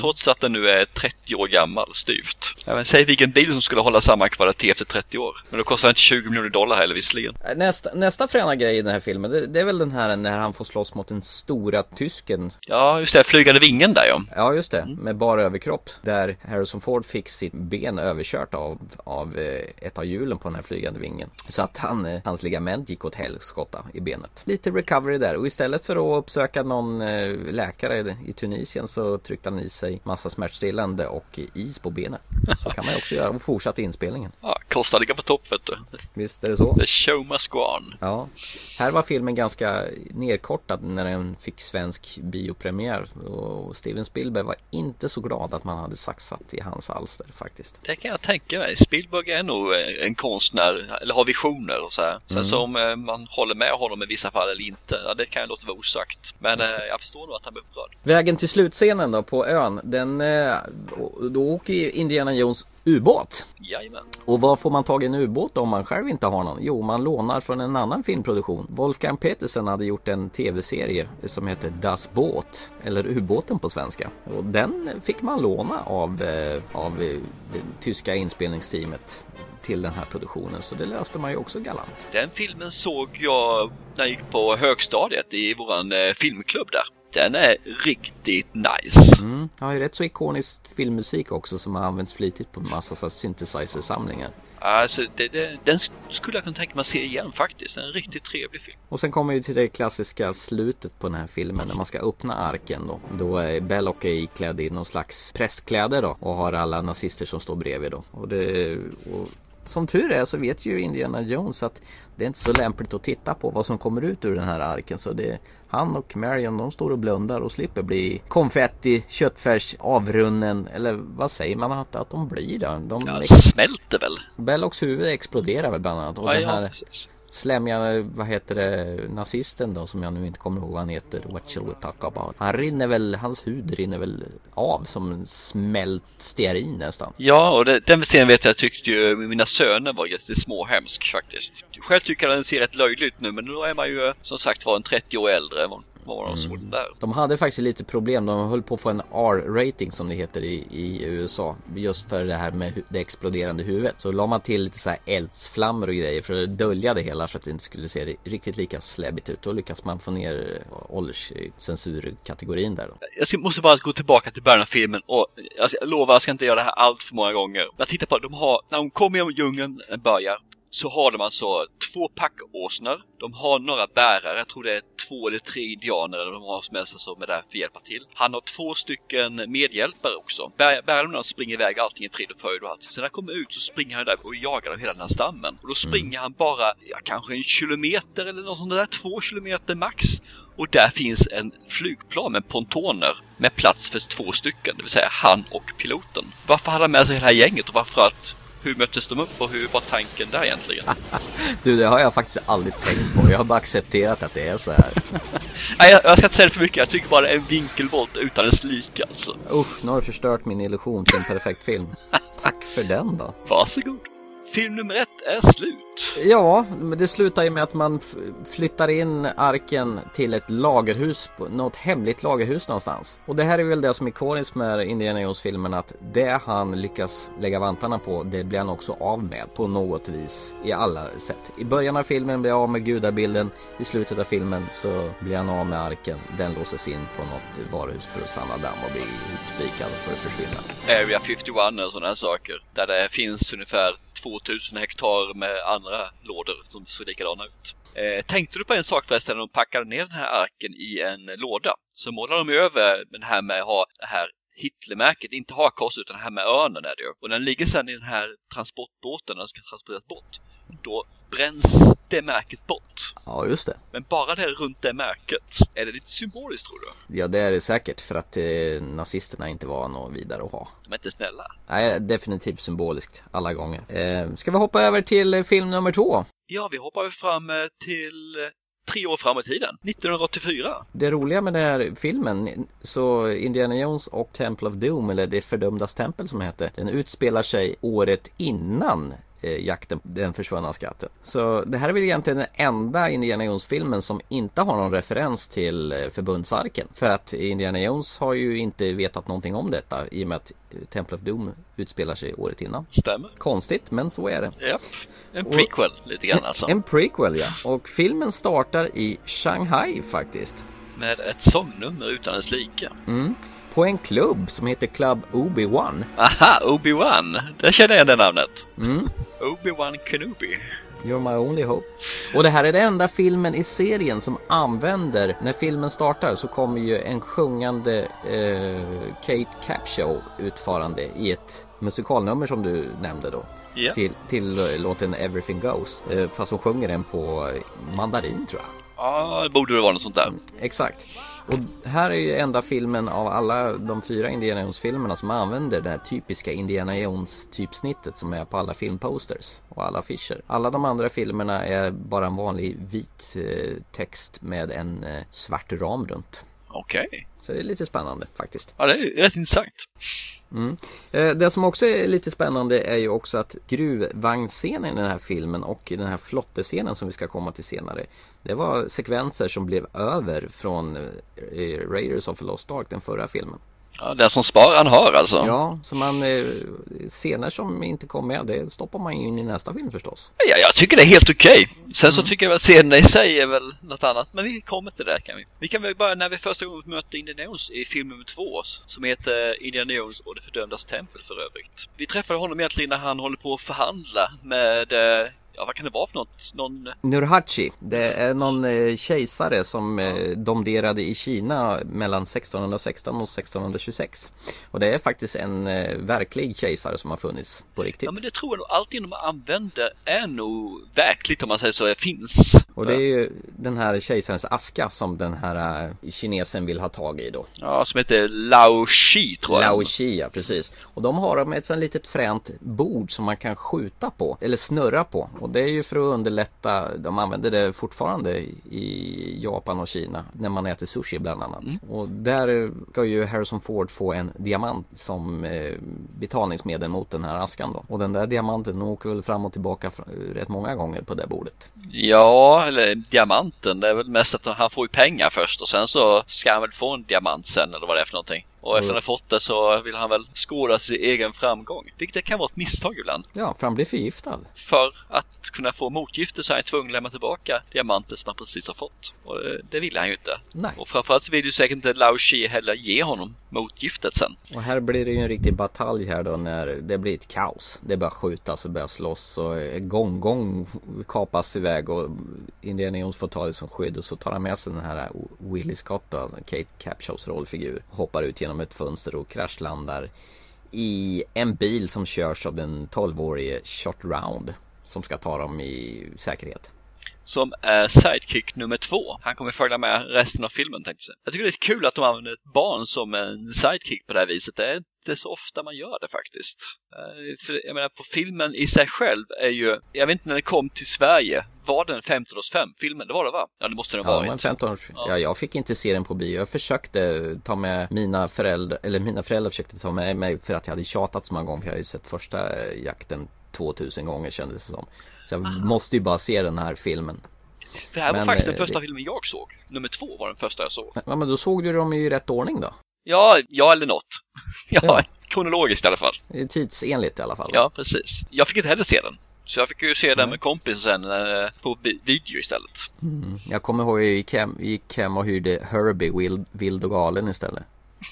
B: Trots att den nu är 30 år gammal styvt. Vet, säg vilken bil som skulle hålla samma kvalitet efter 30 år. Men då kostar den inte 20 miljoner dollar heller visserligen.
A: nästa, nästa fräna grej i den här filmen, det, det är väl den här när han får slåss mot den stora tysken.
B: Ja, just det. Flygande vingen där ja.
A: Ja, just det. Med bara överkropp. Där Harrison Ford fick sitt ben överkört av, av eh, ett av hjulen på den här flygande vingen. Så att han, eh, hans ligament gick åt helskotta i benet. Lite recovery där. Och istället för att uppsöka någon eh, läkare i Tunisien så tryckte han i sig massa smärtstillande och is på benet. Så kan man ju också göra och fortsatte inspelningen.
B: ja Costa ligger på topp vet du.
A: Visst är det så?
B: The show must go on.
A: Ja, här var filmen ganska nedkortad när den fick svensk biopremiär och Steven Spielberg var inte så glad att man hade saxat i hans alster faktiskt.
B: Det kan jag tänka mig. Spielberg är nog en konstnär, eller har visioner och så här. Sen så om eh, man håller med honom i vissa fall eller inte, ja, det kan jag låta vara osagt. Men eh, jag förstår nog att han blir upprörd.
A: Vägen till slutscenen då på ön, den, eh, då åker Indiana Jones ubåt.
B: Jajamän.
A: Och var får man tag i en ubåt om man själv inte har någon? Jo, man lånar från en annan filmproduktion. Wolfgang Petersen hade gjort en tv-serie som heter Das Boot, eller Ubåten på svenska. Och den fick man låna av, eh, av eh, det tyska inspelningsteamet till den här produktionen, så det löste man ju också galant.
B: Den filmen såg jag när jag gick på högstadiet i våran filmklubb där. Den är riktigt nice.
A: Mm, har ju rätt så ikonisk filmmusik också som har använts flitigt på massa så här synthesizer-samlingar.
B: Alltså, det, det, den skulle jag kunna tänka mig att se igen faktiskt. En riktigt trevlig film.
A: Och sen kommer vi till det klassiska slutet på den här filmen när man ska öppna arken då. Då är Belloc är iklädd i någon slags prästkläder då och har alla nazister som står bredvid då. Och det, och som tur är så vet ju Indiana Jones att det är inte så lämpligt att titta på vad som kommer ut ur den här arken. Så det, han och Marion de står och blundar och slipper bli konfetti, köttfärs, avrunnen eller vad säger man att, att de blir då? De
B: Ja, smälter väl?
A: Bellocs huvud exploderar väl bland annat. Och
B: Ja,
A: den
B: ja,
A: här
B: precis
A: slämmiga, vad heter det, nazisten då som jag nu inte kommer ihåg vad han heter. What shall we talk about? Han rinner väl, hans hud rinner väl av som smält stearin nästan.
B: Ja, och det, den scenen vet jag tyckte ju mina söner var jättesmåhemsk faktiskt. Själv tycker jag den ser rätt löjlig ut nu, men då är man ju som sagt var en 30 år äldre. än var det de såg den där?
A: De hade faktiskt lite problem. De höll på att få en R-rating som det heter i, i USA. Just för det här med det exploderande huvudet. Så la man till lite så här eldsflammor och grejer för att dölja det hela så att det inte skulle se ri- riktigt lika släbbigt ut. Då lyckas man få ner eh, ålderscensurkategorin där då.
B: Jag måste bara gå tillbaka till början av filmen och jag, ska- jag lovar jag ska inte göra det här allt för många gånger. Jag tittar på, de har, när de kommer genom djungeln börjar så har de alltså två packåsnor. De har några bärare, jag tror det är två eller tre indianer de har som helst med det här för att hjälpa till. Han har två stycken medhjälpare också. Bär, bärarna springer iväg allting i frid och fröjd och allt. Så när han kommer ut så springer han där och jagar hela den här stammen. Och då springer han bara, ja, kanske en kilometer eller något sånt där, två kilometer max. Och där finns en flygplan med pontoner med plats för två stycken, det vill säga han och piloten. Varför hade han med sig hela gänget och varför att hur möttes de upp och hur var tanken där egentligen? *laughs*
A: Du, det har jag faktiskt aldrig tänkt på. Jag har bara accepterat att det är så här. *laughs*
B: Nej, jag, jag ska inte säga det för mycket. Jag tycker bara det är en vinkelvolt utan dess like alltså.
A: Usch, nu har du förstört min illusion till en perfekt film. *laughs* Tack för den då.
B: Varsågod. Film nummer ett är slut.
A: Ja, men det slutar ju med att man flyttar in arken till ett lagerhus, något hemligt lagerhus någonstans. Och det här är väl det som är ikoniskt med Indiana Jones-filmen att det han lyckas lägga vantarna på, det blir han också av med på något vis i alla sätt. I början av filmen blir han av med gudabilden, i slutet av filmen så blir han av med arken. Den låses in på något varuhus för att samla damm och bli utspikad för att försvinna.
B: Area 51 och sådana här saker. Där det finns ungefär 2000 hektar med andra lådor som ser likadana ut. Eh, tänkte du på en sak förresten när de packade ner den här arken i en låda? Så målade de över den här med att ha det här Hitlermärket, inte hakkors utan det här med örnen är det ju. Och den ligger sedan i den här transportbåten, den ska transporteras bort. Då bränns det märket bort.
A: Ja, just det.
B: Men bara det runt det märket, är det lite symboliskt tror du?
A: Ja, det är det säkert för att eh, nazisterna inte var något vidare att ha.
B: De är inte snälla.
A: Nej, definitivt symboliskt alla gånger. Eh, ska vi hoppa över till eh, film nummer två?
B: Ja, vi hoppar fram eh, till eh, tre år fram i tiden. 1984.
A: Det roliga med den här filmen, så Indiana Jones och Temple of Doom, eller Det fördömdas tempel som det heter, den utspelar sig året innan eh, jakten, den försvunna skatten. Så det här är väl egentligen den enda Indiana Jones-filmen som inte har någon referens till eh, förbundsarken. För att Indiana Jones har ju inte vetat någonting om detta i och med att eh, Temple of Doom utspelar sig året innan.
B: Stämmer.
A: Konstigt, men så är det.
B: Japp. En prequel lite grann alltså.
A: En prequel ja. Och filmen startar i Shanghai faktiskt.
B: Med ett sångnummer utan dess like.
A: Mm. På en klubb som heter Club Obi-Wan.
B: Aha, Obi-Wan. Där känner jag det namnet.
A: Mm.
B: Obi-Wan Kenobi.
A: You're my only hope. Och det här är den enda filmen i serien som använder, när filmen startar så kommer ju en sjungande eh, Kate Capshaw utfarande i ett musikalnummer som du nämnde då.
B: Ja.
A: Till, till eh, låten Everything Goes. Eh, fast hon sjunger den på eh, mandarin tror jag.
B: Ja, det borde det vara något sånt där.
A: Exakt. Och här är ju enda filmen av alla de fyra Indiana Jones-filmerna som använder det här typiska Indiana Jones-typsnittet som är på alla filmposters och alla affischer. Alla de andra filmerna är bara en vanlig vit eh, text med en eh, svart ram runt.
B: Okej.
A: Så det är lite spännande faktiskt.
B: Ja, det är rätt intressant.
A: Mm. Eh, Det som också är lite spännande är ju också att gruvvagnsscenen i den här filmen och den här flottescenen som vi ska komma till senare. Det var sekvenser som blev över från eh, Raiders of the Lost Ark, den förra filmen.
B: Ja, den som spar han har alltså.
A: Ja, så man eh, scener som inte kom med, det stoppar man in i nästa film förstås.
B: Ja, jag tycker det är helt okej. Sen så tycker jag väl scenerna i sig är väl något annat. Men vi kommer till det kan vi. Vi kan väl börja när vi första gången möter Indiana Jones i film nummer två. Som heter Indiana Jones och det fördömdas tempel för övrigt. Vi träffade honom egentligen när han håller på att förhandla med eh, Ja, vad kan det vara för något? Någon...
A: Nurhaci, det är någon eh, kejsare som eh, domderade i Kina mellan 1616 och 1626. Och det är faktiskt en eh, verklig kejsare som har funnits på riktigt.
B: Ja, men det tror jag nog. Allting de använder är nog verkligt om man säger så, finns.
A: Och det är ju den här kejsarens aska som den här eh, kinesen vill ha tag i då.
B: Ja, som heter Lao Shi tror jag.
A: Lao Shi, ja, precis. Och de har de ett sånt litet fränt bord som man kan skjuta på, eller snurra på. Och det är ju för att underlätta, de använder det fortfarande i Japan och Kina när man äter sushi bland annat. Och där ska ju Harrison Ford få en diamant som eh, betalningsmedel mot den här askan då. Och den där diamanten åker väl fram och tillbaka rätt många gånger på det bordet.
B: Ja, eller diamanten. Det är väl mest att han får ju pengar först och sen så ska han väl få en diamant sen eller vad det är för någonting. Och efter att han har fått det så vill han väl skåda sin egen framgång. Vilket kan vara ett misstag ibland.
A: Ja, för han blir förgiftad.
B: För att kunna få motgifter så är han tvungen att lämna tillbaka diamanter som han precis har fått. Och eh, det vill han ju inte.
A: Nej.
B: Och framförallt så vill ju säkert inte Lao Shi heller ge honom motgiftet sen.
A: Och här blir det ju en riktig batalj här då när det blir ett kaos. Det börjar skjutas och börjar slåss och gång gång kapas iväg och Indiana Jones får ta det som skydd och så tar han med sig den här Willie Scott då, Kate Capshaws rollfigur. Hoppar ut genom ett fönster och kraschlandar i en bil som körs av den 12-årige Shot Round som ska ta dem i säkerhet.
B: Som är sidekick nummer två. Han kommer följa med resten av filmen tänkte jag. Jag tycker det är kul att de använder ett barn som en sidekick på det här viset. Det är inte så ofta man gör det faktiskt. Eh, För jag menar på filmen i sig själv är ju, jag vet inte när den kom till Sverige. Var den 15 års 5 filmen? Det var det va? Ja det måste den ha
A: Ja,
B: varit.
A: 15 års...
B: Ja.
A: ja, jag fick inte se den på bio. Jag försökte ta med mina föräldrar, eller mina föräldrar försökte ta med mig för att jag hade tjatat så många gånger. För jag hade ju sett första jakten 2000 gånger kändes det som. Så jag måste ju bara se den här filmen.
B: Det här var
A: Men,
B: faktiskt
A: eh,
B: den första
A: det-
B: filmen jag såg. Nummer två var den första jag såg.
A: Ja, men då såg du dem i rätt ordning då.
B: Ja, ja eller något. *laughs* Ja,
A: Ja.
B: kronologiskt i alla fall.
A: Tidsenligt i alla fall.
B: Ja, precis. Jag fick inte heller se den. Så jag fick ju se den med kompisen sen eh, på vi- video istället.
A: Jag kommer ihåg jag gick hem, gick hem och hyrde Herbie vild, vild och galen istället.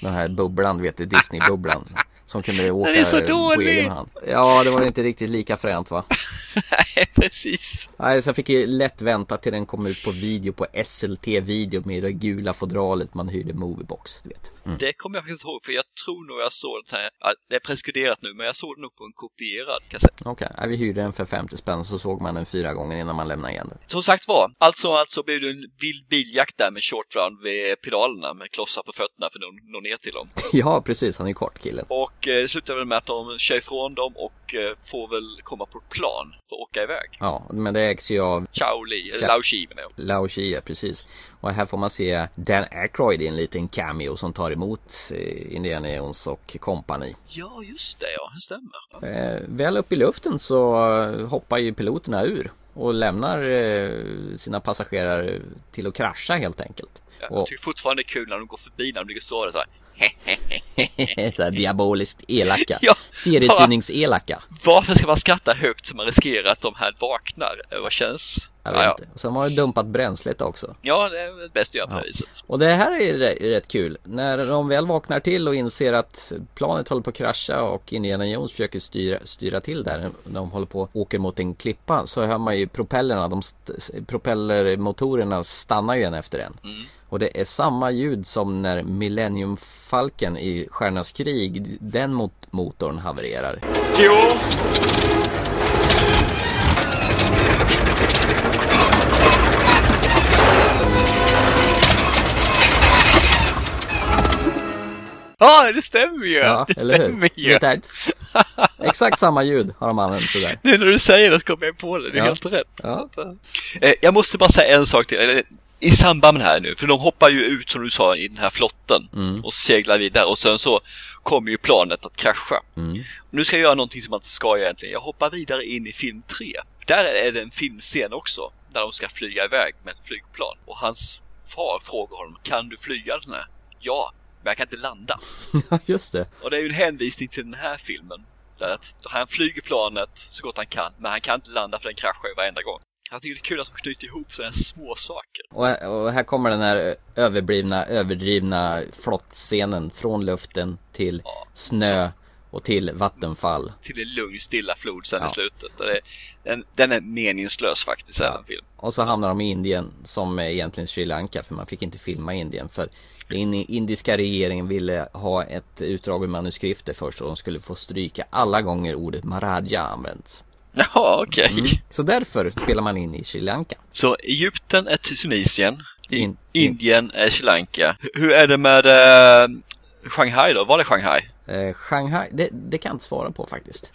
A: Den här bubblan, vet du, Disney-bubblan. Som kunde åka
B: är så
A: på
B: dålig!
A: egen hand. Ja, det var inte riktigt lika fränt va? *laughs*
B: Nej, precis.
A: Nej, så jag fick ju lätt vänta till den kom ut på video på SLT-video med det gula fodralet man hyrde Moviebox, du vet. Mm.
B: Det kommer jag faktiskt ihåg för jag tror nog jag såg den här, ja, det är preskriberat nu, men jag såg den nog på en kopierad kassett.
A: Okej, ja, vi hyrde den för 50 spänn så såg man den fyra gånger innan man lämnade igen den.
B: Som sagt var, alltså, alltså blev det en vild biljakt där med short round vid pedalerna med klossar på fötterna för att nå- ner till dem. *laughs*
A: Ja, precis, han är kort killen.
B: Och eh, det slutar väl med att de kör ifrån dem och eh, får väl komma på plan för att åka iväg.
A: Ja, men det ägs ju av
B: Chao Li, eller
A: Cha-
B: Lao Shi menar jag.
A: Lao Chia, precis. Och här får man se Dan Aykroyd i en liten cameo som tar emot eh, Indiana Jones och kompani.
B: Ja, just det ja, det stämmer.
A: Eh, väl upp i luften så hoppar ju piloterna ur och lämnar eh, sina passagerare till att krascha helt enkelt.
B: Jag
A: Och
B: tycker fortfarande det är kul när de går förbi när de ligger så så här. *laughs* *laughs*
A: så här diaboliskt elaka.
B: Ja,
A: Serietidningselaka.
B: Varför ska man skratta högt så man riskerar att de här vaknar? Vad känns?
A: Jag
B: Ja,
A: vet
B: ja.
A: inte. Och sen har de dumpat bränslet också.
B: ja, det är bäst att göra på
A: Ja.
B: det viset.
A: Och det här är rätt, kul. När de väl vaknar till och inser att planet håller på att krascha och Indiana Jones försöker styra, styra till där. De håller på och åker mot en klippa så hör man ju propellerna, de st- propellermotorerna stannar ju en efter en. Och det är samma ljud som när Millennium Falcon i Stjärnornas krig, den mot motorn havererar.
B: Ja, det stämmer ju!
A: Ja,
B: det
A: eller hur?
B: stämmer ju!
A: Vet du? Exakt samma ljud har de använt det där.
B: Nu när du säger det så kommer jag på det, det är
A: Ja.
B: helt rätt.
A: Ja.
B: Eh, Jag måste bara säga en sak till. I samband med det här nu, för de hoppar ju ut som du sa i den här flotten
A: Mm.
B: och seglar vidare och sen så kommer ju planet att krascha.
A: Mm.
B: Nu ska jag göra någonting som man inte ska egentligen. Jag hoppar vidare in i film 3. Där är det en filmscen också. Där de ska flyga iväg med ett flygplan. Och hans far frågar honom, kan du flyga den här? Ja, men jag kan inte landa. *laughs*
A: Ja, just det.
B: Och det är ju en hänvisning till den här filmen. Där att han flyger planet så gott han kan, men han kan inte landa för den kraschar ju varenda gång. Jag tycker det är kul att de knyter ihop sådana här små saker.
A: Och, och här kommer den här överblivna, överdrivna flottscenen från luften till
B: Ja,
A: snö och till vattenfall.
B: Till en lugn, stilla flod sen
A: Ja.
B: i slutet. Det, den, den är meningslös faktiskt,
A: Ja.
B: den film.
A: Och så hamnar de i Indien som är egentligen Sri Lanka för man fick inte filma Indien för den indiska regeringen ville ha ett utdrag ur manuskriptet först och de skulle få stryka alla gånger ordet Maharaja används. *laughs*
B: Jaha, okej.
A: Mm. Så därför spelar man in i Sri Lanka.
B: Så Egypten är Tunisien.
A: In- in-
B: Indien är Sri Lanka. Hur är det med eh, Shanghai då? Var det Shanghai?
A: Eh, Shanghai, det, det kan jag inte svara på faktiskt.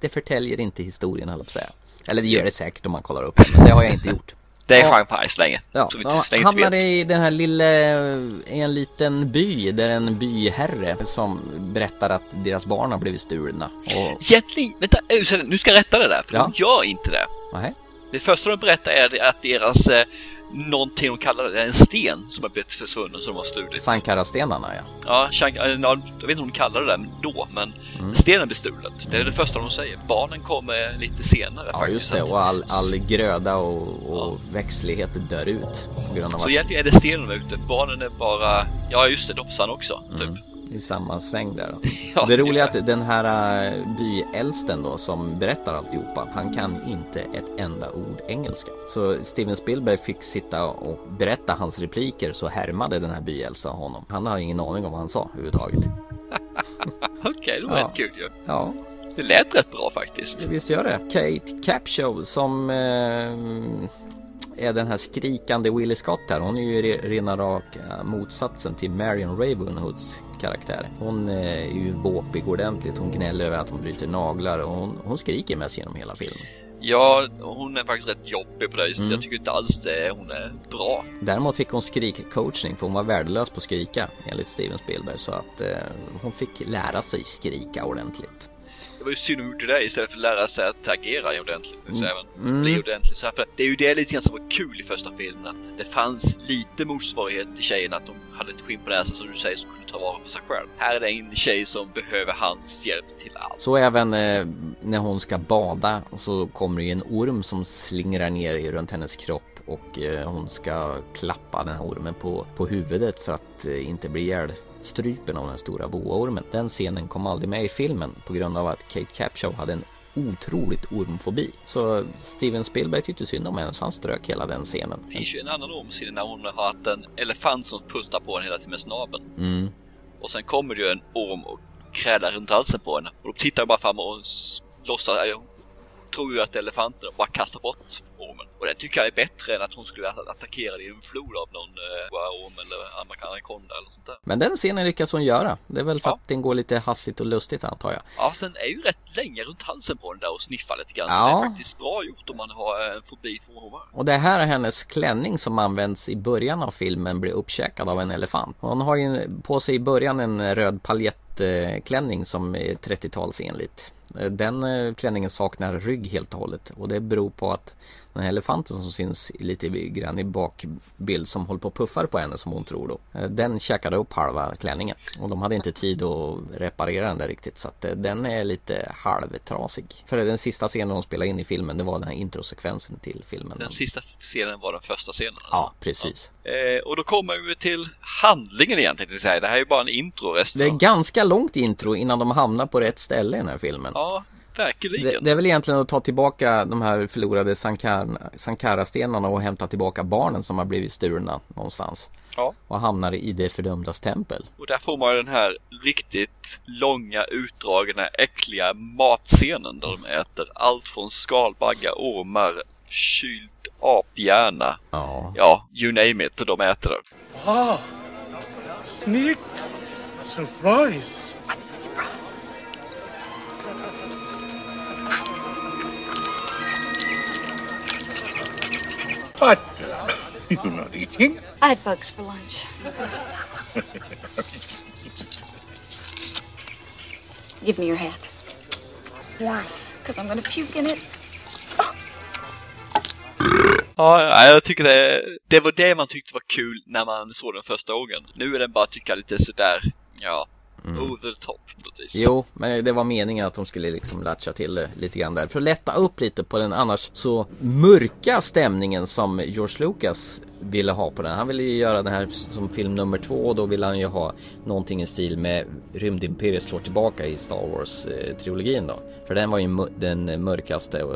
A: Det förtäljer inte historien höll jag på att säga. Eller det gör det säkert om man kollar upp det, men det har jag inte *laughs* gjort.
B: Det är
A: Ja.
B: Jean Pice länge.
A: Ja,
B: så vi
A: ja,
B: länge
A: hamnade i den här lilla, i en liten by där en byherre som berättar att deras barn har blivit stulna. Och,
B: Egentligen, vänta, äh, nu ska jag rätta det där, för
A: Ja.
B: de gör inte det.
A: nej,
B: Det första de berättar är att deras, eh, någonting de kallar det, en sten som har blivit försvunnen som de har stulit.
A: Sankara-stenarna ja.
B: Ja, Shank, äh, ja, jag vet inte om de kallar det där då, men
A: Mm.
B: stenen blir stulet. Det är det första de säger. Barnen kommer lite senare
A: Ja
B: faktiskt.
A: just det, och all, all gröda och, och växtlighet dör ut på grund av
B: Så
A: att
B: egentligen är det stenen ute. Barnen är bara, ja just det, de försvann också. Typ.
A: I samma sväng där då. *laughs*
B: Ja,
A: det roliga är att den här äh, byäldsten då som berättar alltihopa, han kan inte ett enda ord engelska. Så Steven Spielberg fick sitta och berätta hans repliker så härmade den här byäldsten honom. Han har ingen aning om vad han sa överhuvudtaget. *laughs*
B: Okej, det var
A: Ja.
B: rätt kul ju.
A: Ja,
B: Det lät rätt bra faktiskt.
A: visst gör det. Kate Capshaw som eh, är den här skrikande Willie Scott här. Hon är ju re- rena raka motsatsen till Marion Ravenhoods karaktär. Hon eh, är ju våpig ordentligt. Hon gnäller över att hon bryter naglar och hon, hon skriker mest genom hela filmen.
B: Ja, hon är faktiskt rätt jobbig på det viset.
A: Mm.
B: Jag tycker inte alls det. Hon är bra.
A: Däremot fick hon skrikcoachning för hon var värdelös på att skrika enligt Steven Spielberg. Så att eh, hon fick lära sig skrika ordentligt.
B: Det var ju synd om gjorde det istället för att lära sig att agera ordentligt. Så även
A: Mm.
B: bli ordentligt. Så här, det är ju det lite grann som var kul i första filmen. Att det fanns lite motsvarighet till tjejerna. Att de hade ett skinn på näsan som du säger som kunde ta vara på sig själv. Här är det en tjej som behöver hans hjälp till allt.
A: Så även eh, när hon ska bada så kommer det ju en orm som slingrar ner runt hennes kropp och eh, hon ska klappa den här ormen på, på huvudet för att eh, inte bli ihjälstrupen av den stora boaormen. Den scenen kom aldrig med i filmen på grund av att Kate Capshaw hade en otroligt ormfobi. Så Steven Spielberg tyckte synd om henne så han strök hela den scenen.
B: Det finns ju en annan omsida när hon har haft en elefant som pustar på henne hela tiden med snabeln.
A: Mm.
B: Och sen kommer det ju en orm och krälar runt halsen på henne. Och då tittar jag bara fram och låtsas, jag tror ju att elefanten bara kastar bort ormen. Och det tycker jag är bättre än att hon skulle att- attackera i en flod av någon eh, orm eller amerikan- anakonda eller sånt där.
A: Men den scenen lyckas hon göra. Det är väl för
B: Ja.
A: att den går lite hastigt och lustigt antar jag.
B: Ja, sen är ju rätt länge runt halsen på den där och sniffar lite grann. Så
A: Ja.
B: det är faktiskt bra gjort om man har en fobi för ormar.
A: Och det här är hennes klänning som används i början av filmen blir uppkäkad av en elefant. Hon har ju på sig i början en röd paljettklänning som är 30-talsenligt. Den eh, klänningen saknar rygg helt och hållet och det beror på att den här elefanten som syns lite grann i bakbild som håller på och puffar på henne som hon tror då. eh, Den käkade upp halva klänningen och de hade inte tid att reparera den där riktigt så att eh, den är lite halvtrasig. För den sista scenen de spelade in i filmen det var den här introsekvensen till filmen.
B: Den sista scenen var den första scenen. Alltså.
A: Ja, precis.
B: Eh, och då kommer vi till handlingen egentligen. Det, här är ju bara en intro resten.
A: Det är ganska långt intro innan de hamnar på rätt ställe i den här filmen.
B: Ja, verkligen.
A: Det, det är väl egentligen att ta tillbaka de här förlorade Sankar- Sankara-stenarna och hämta tillbaka barnen som har blivit stulna någonstans.
B: Ja.
A: Och hamnar i det fördömdas tempel.
B: Och där får man ju den här riktigt långa, utdragna, äckliga matscenen där de äter allt från skalbaggar, ormar, kyld aphjärna.
A: Ja.
B: Ja, you name it, de äter det.
F: Wow. Snyggt. Surprise. What? *laughs* You're not eating?
G: I had bugs for lunch. Give me your hat. Why? Because I'm going to puke in it.
B: Ja, jag tycker det, det var det man tyckte var kul när man såg den första gången. Nu är den bara tycka lite sådär, ja, over the top på något vis.
A: Jo, men det var meningen att de skulle liksom latcha till det lite grann där. För att lätta upp lite på den annars så mörka stämningen som George Lucas ville ha på den. Han ville ju göra den här som film nummer två och då ville han ju ha någonting i stil med Rymdimperiet slår tillbaka i Star Wars-trilogin då. För den var ju den mörkaste eh,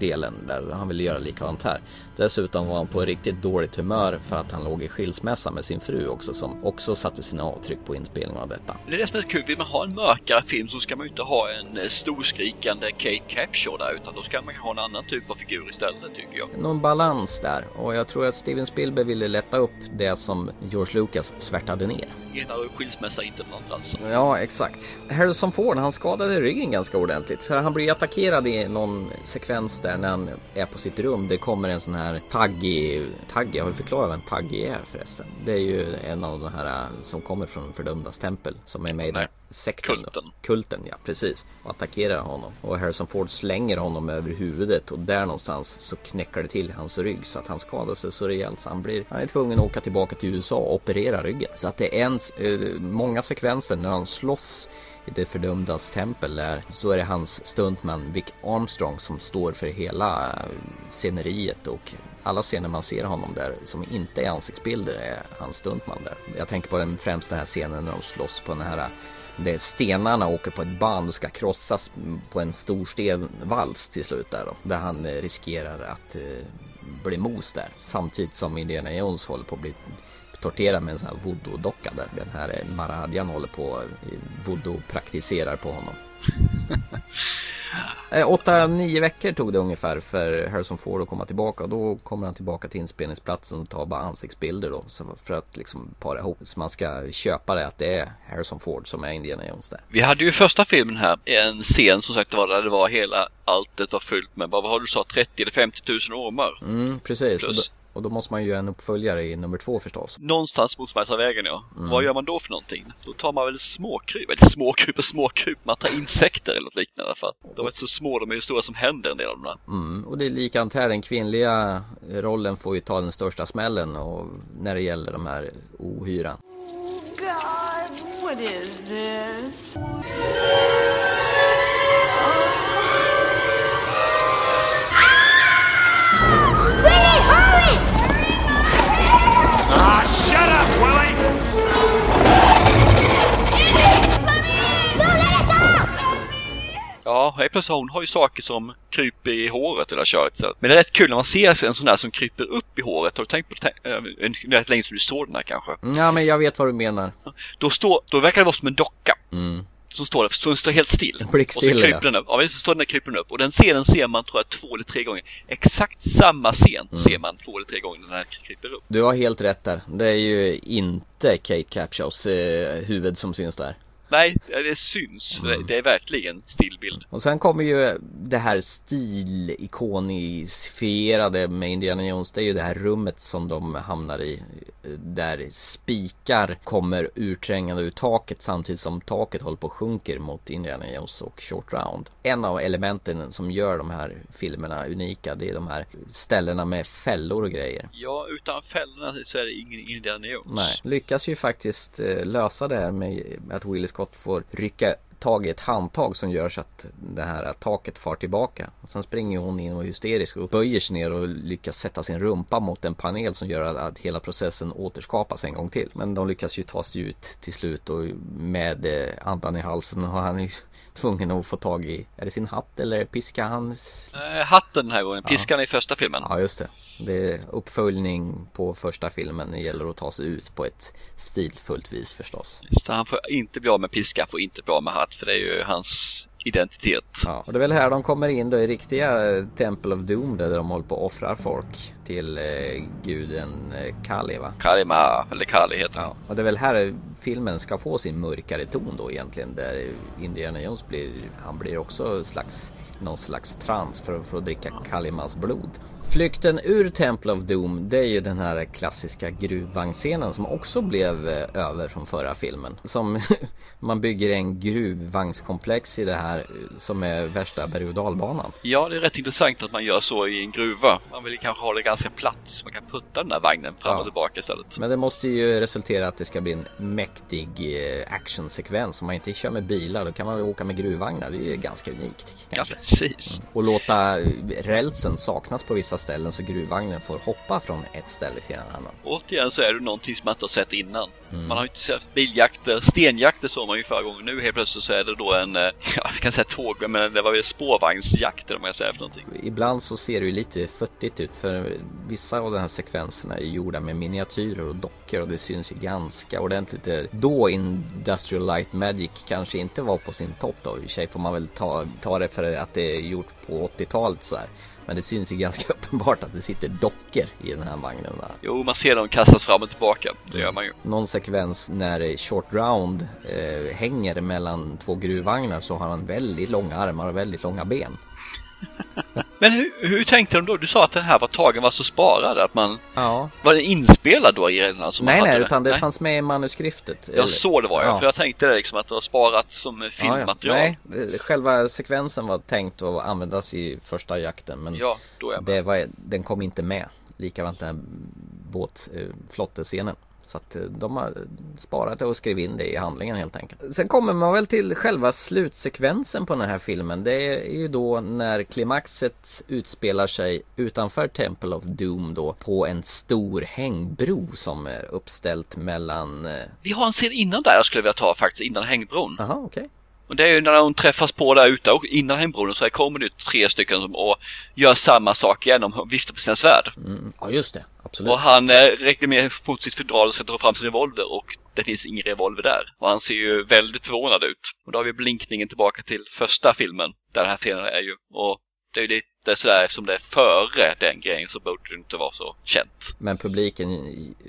A: delen där han ville göra likadant här. Dessutom var han på riktigt dåligt humör för att han låg i skilsmässa med sin fru också som också satte sina avtryck på inspelningen av detta.
B: Det är det som är kul. Vill man ha en mörkare film så ska man ju inte ha en eh, storskrikande Kate Capshaw där utan då ska man ju ha en annan typ av figur istället tycker jag.
A: någon balans där och jag tror att Steven Spielberg ville lätta upp det som George Lucas svärtade ner.
B: Ena och skilsmässa inte bland alltså.
A: Ja, exakt. Harrison Ford, han skadade ryggen ganska ordentligt. För han blir attackerad i någon sekvens där när han är på sitt rum. Det kommer en sån här taggy, taggy, har vi förklarat vad en taggy är förresten? Det är ju en av de här som kommer från fördömdas tempel som är med i Sekten. då.
B: Kulten.
A: Kulten, ja precis. Och attackerar honom. Och Harrison Ford slänger honom över huvudet och där någonstans så knäcker det till hans rygg så att han skadar sig så rejält så han blir, han är tvungen att åka tillbaka till USA och operera ryggen. Så att det är en, eh, många sekvenser när han slåss i det fördömdas tempel där så är det hans stuntman Vic Armstrong som står för hela eh, sceneriet och alla scener man ser honom där som inte är ansiktsbilder är hans stuntman där. Jag tänker på den främst den här scenen när de slåss på den här där stenarna åker på ett band och ska krossas på en stor stenvals till slut där då. Där han eh, riskerar att eh, bli mos där. Samtidigt som Indiana Jones håller på att bli torterad med en sån här voodoo-docka där. Den här eh, Maradjan håller på eh, voodoo-praktiserar på honom. *laughs* Eh, Åtta, nio veckor tog det ungefär för Harrison Ford att komma tillbaka och då kommer han tillbaka till inspelningsplatsen och tar bara ansiktsbilder då för att liksom para ihop så man ska köpa det att det är Harrison Ford som är Indiana Jones där.
B: Vi hade ju första filmen här en scen som sagt var där det var hela alltet var fyllt med, vad har du sa, 30 eller 50 000 ormar.
A: Mm, precis.
B: Plus.
A: Och då måste man ju göra en uppföljare i nummer två förstås.
B: Någonstans måste man ta vägen ja.
A: Mm.
B: Vad gör man då för någonting? Då tar man väl småkryp, eller småkryp och småkryp, man tar insekter eller något liknande fall. De är inte så små, de är ju stora som händer en del av dem där.
A: Mm, och det är likadant här, den kvinnliga rollen får ju ta den största smällen och när det gäller de här ohyran.
E: God, what is this?
F: Ah,
B: Ja, helt plötsligt hon har ju saker som kryper i håret eller köret. Så. Men det är rätt kul när man ser en sån där som kryper upp i håret. Har du tänkt på det? Äh, rätt länge sedan du såg den här kanske.
A: Ja, men jag vet vad du menar.
B: Då, står, då verkar det vara som en docka.
A: Mm.
B: Som står där, så den står helt still.
A: Blickstill,
B: och så kryper
A: ja.
B: den upp. Ja, så står den där kryper upp. Och den scenen ser man tror jag två eller tre gånger. Exakt samma scen
A: Mm.
B: ser man två eller tre gånger den här kryper upp.
A: Du har helt rätt där. Det är ju inte Kate Capshaws eh, huvud som syns där.
B: Nej, det syns.
A: Mm.
B: Det är verkligen stillbild.
A: Och sen kommer ju det här stilikonisfierade med Indiana Jones. Det är ju det här rummet som de hamnar i. Där spikar kommer urträngande ur taket samtidigt som taket håller på och sjunker mot Indiana Jones och Short Round. En av elementen som gör de här filmerna unika det är de här ställena med fällor och grejer.
B: Ja, utan fällorna så är det ingen Indiana Jones.
A: Nej, lyckas ju faktiskt eh, lösa det här med att Willie Scott får rycka tag i ett handtag som gör så att det här taket far tillbaka. Och sen springer hon in och är hysterisk och böjer sig ner och lyckas sätta sin rumpa mot en panel som gör att, hela processen återskapas en gång till. Men de lyckas ju ta sig ut till slut och med eh, andan i halsen och han är tvungen att få tag i, är det sin hatt eller piska han?
B: Eh, hatten den här gången, piskan i första filmen.
A: Ja just det. Det är uppföljning på första filmen. Det gäller att ta sig ut på ett stilfullt vis förstås.
B: Just det, han får inte bli av med piska, får inte bli av med hatt, för det är ju hans identitet.
A: Ja, och det är väl här de kommer in då i riktiga eh, Temple of Doom där de håller på och offrar folk till eh, guden eh, Kali va?
B: Kalima, eller Kali heter han.
A: Ja, och det är väl här filmen ska få sin mörkare ton då egentligen där Indiana Jones blir, han blir också slags, någon slags trans för, för att dricka Kalimas blod. Flykten ur Temple of Doom det är ju den här klassiska gruvvagnsscenen som också blev eh, över från förra filmen. Som *laughs* man bygger en gruvvagnskomplex i det här eh, som är värsta berg och dalbanan.
B: Ja, det är rätt intressant att man gör så i en gruva. Man vill kanske ha det ganska platt så man kan putta den där vagnen fram
A: Ja.
B: och tillbaka istället.
A: Men det måste ju resultera att det ska bli en mäktig eh, actionsekvens. Om man inte kör med bilar då kan man åka med gruvvagnar. Det är ju ganska unikt.
B: Ja,
A: Kanske.
B: precis.
A: Och låta rälsen saknas på vissa ställen så gruvvagnen får hoppa från ett ställe till en annan.
B: Återigen så är det någonting som man inte har sett innan. Man har ju inte sett biljakter, stenjakter såg man ju förra gången. Nu helt plötsligt så är det då en, eh, *laughs* ja vi kan säga tåg, men det var väl spårvagnsjakt eller vad man ska säga för någonting.
A: Ibland så ser det ju lite futtigt ut för vissa av de här sekvenserna är gjorda med miniatyrer och dockor och det syns ju ganska ordentligt. Då Industrial Light Magic kanske inte var på sin topp då. I och för sig får man väl ta, ta det för att det är gjort på 80-talet så här. Men det syns ju ganska *laughs* uppenbart att det sitter dockor i den här vagnen. Där.
B: Jo, man ser dem kastas fram och tillbaka. Det gör man ju.
A: Någon sekvens när Short Round eh, hänger mellan två gruvvagnar så har han väldigt långa armar och väldigt långa ben. *laughs*
B: Men hur, hur tänkte de då? Du sa att den här var tagen, var så sparad att man...
A: Ja.
B: Var den inspelad då i den? Alltså
A: nej, nej, utan det nej. fanns med i manuskriptet.
B: Ja, så det var ja. För jag tänkte det liksom att det var sparat som filmmaterial. Ja,
A: ja. Nej, själva sekvensen var tänkt att användas i första jakten. Men
B: ja,
A: det var, den kom inte med. Likadant den här båtflottescenen. Så att eh, de har sparat det och skrivit in det i handlingen helt enkelt. Sen kommer man väl till själva slutsekvensen på den här filmen. Det är ju då när klimaxet utspelar sig utanför Temple of Doom då på en stor hängbro som är uppställt mellan... Eh,
B: Vi har en scen innan där jag skulle vilja ta faktiskt, innan hängbron.
A: Jaha, okej. Okay.
B: Och det är ju när de träffas på där ute och innan hembrodern så kommer det tre stycken som och gör samma sak igen. De viftar på sina svärd.
A: Mm. Ja just det, absolut.
B: Och han eh, räcker med mot sitt fodral och ska dra fram sin revolver och det finns ingen revolver där. Och han ser ju väldigt förvånad ut. Och då har vi blinkningen tillbaka till första filmen. Där den här filmen är ju. Och det är lite sådär eftersom det är före den grejen så borde det inte vara så känt.
A: Men publiken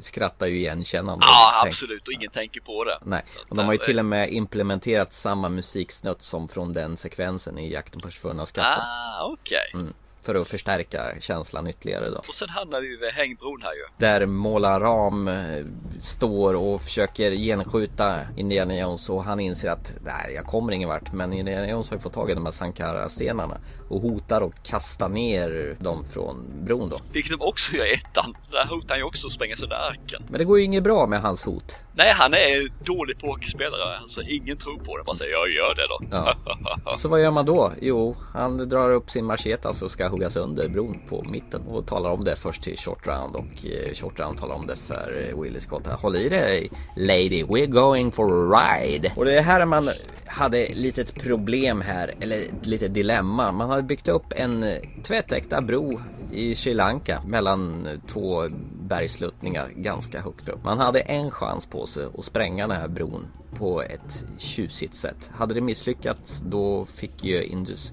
A: skrattar ju igenkännande.
B: Ja, absolut. Och ingen tänker på det.
A: Nej, och de har ju till och med implementerat samma musiksnutt som från den sekvensen i Jakten på försvunna skatten.
B: Ah, okej. Okay. Mm
A: för att förstärka känslan ytterligare då.
B: Och sen hamnar vi vid hängbron här ju.
A: Där Måla Ram eh, står och försöker genskjuta Indiana Jones och han inser att nej, jag kommer ingen vart. Men Indiana Jones har ju fått tag i de här Sankara-stenarna och hotar att kasta ner dem från bron då.
B: Vilket de också gör i ettan. Där hotar han ju också att spränga sönder arken.
A: Men det går ju inget bra med hans hot.
B: Nej, han är dålig pokerspelare. Alltså ingen tror på det. Bara säger jag gör det då.
A: Ja. *laughs* Så vad gör man då? Jo, han drar upp sin machetas och ska hugga sönder bron på mitten och talar om det först till Short Round och eh, Short Round talar om det för eh, Willie Scott. Håll i dig lady, we're going for a ride. Och det är här man hade ett litet problem här, eller ett litet dilemma. Man hade byggt upp en eh, tvättäkta bro i Sri Lanka mellan två bergsluttningar ganska högt upp. Man hade en chans på sig att spränga den här bron på ett tjusigt sätt. Hade det misslyckats då fick ju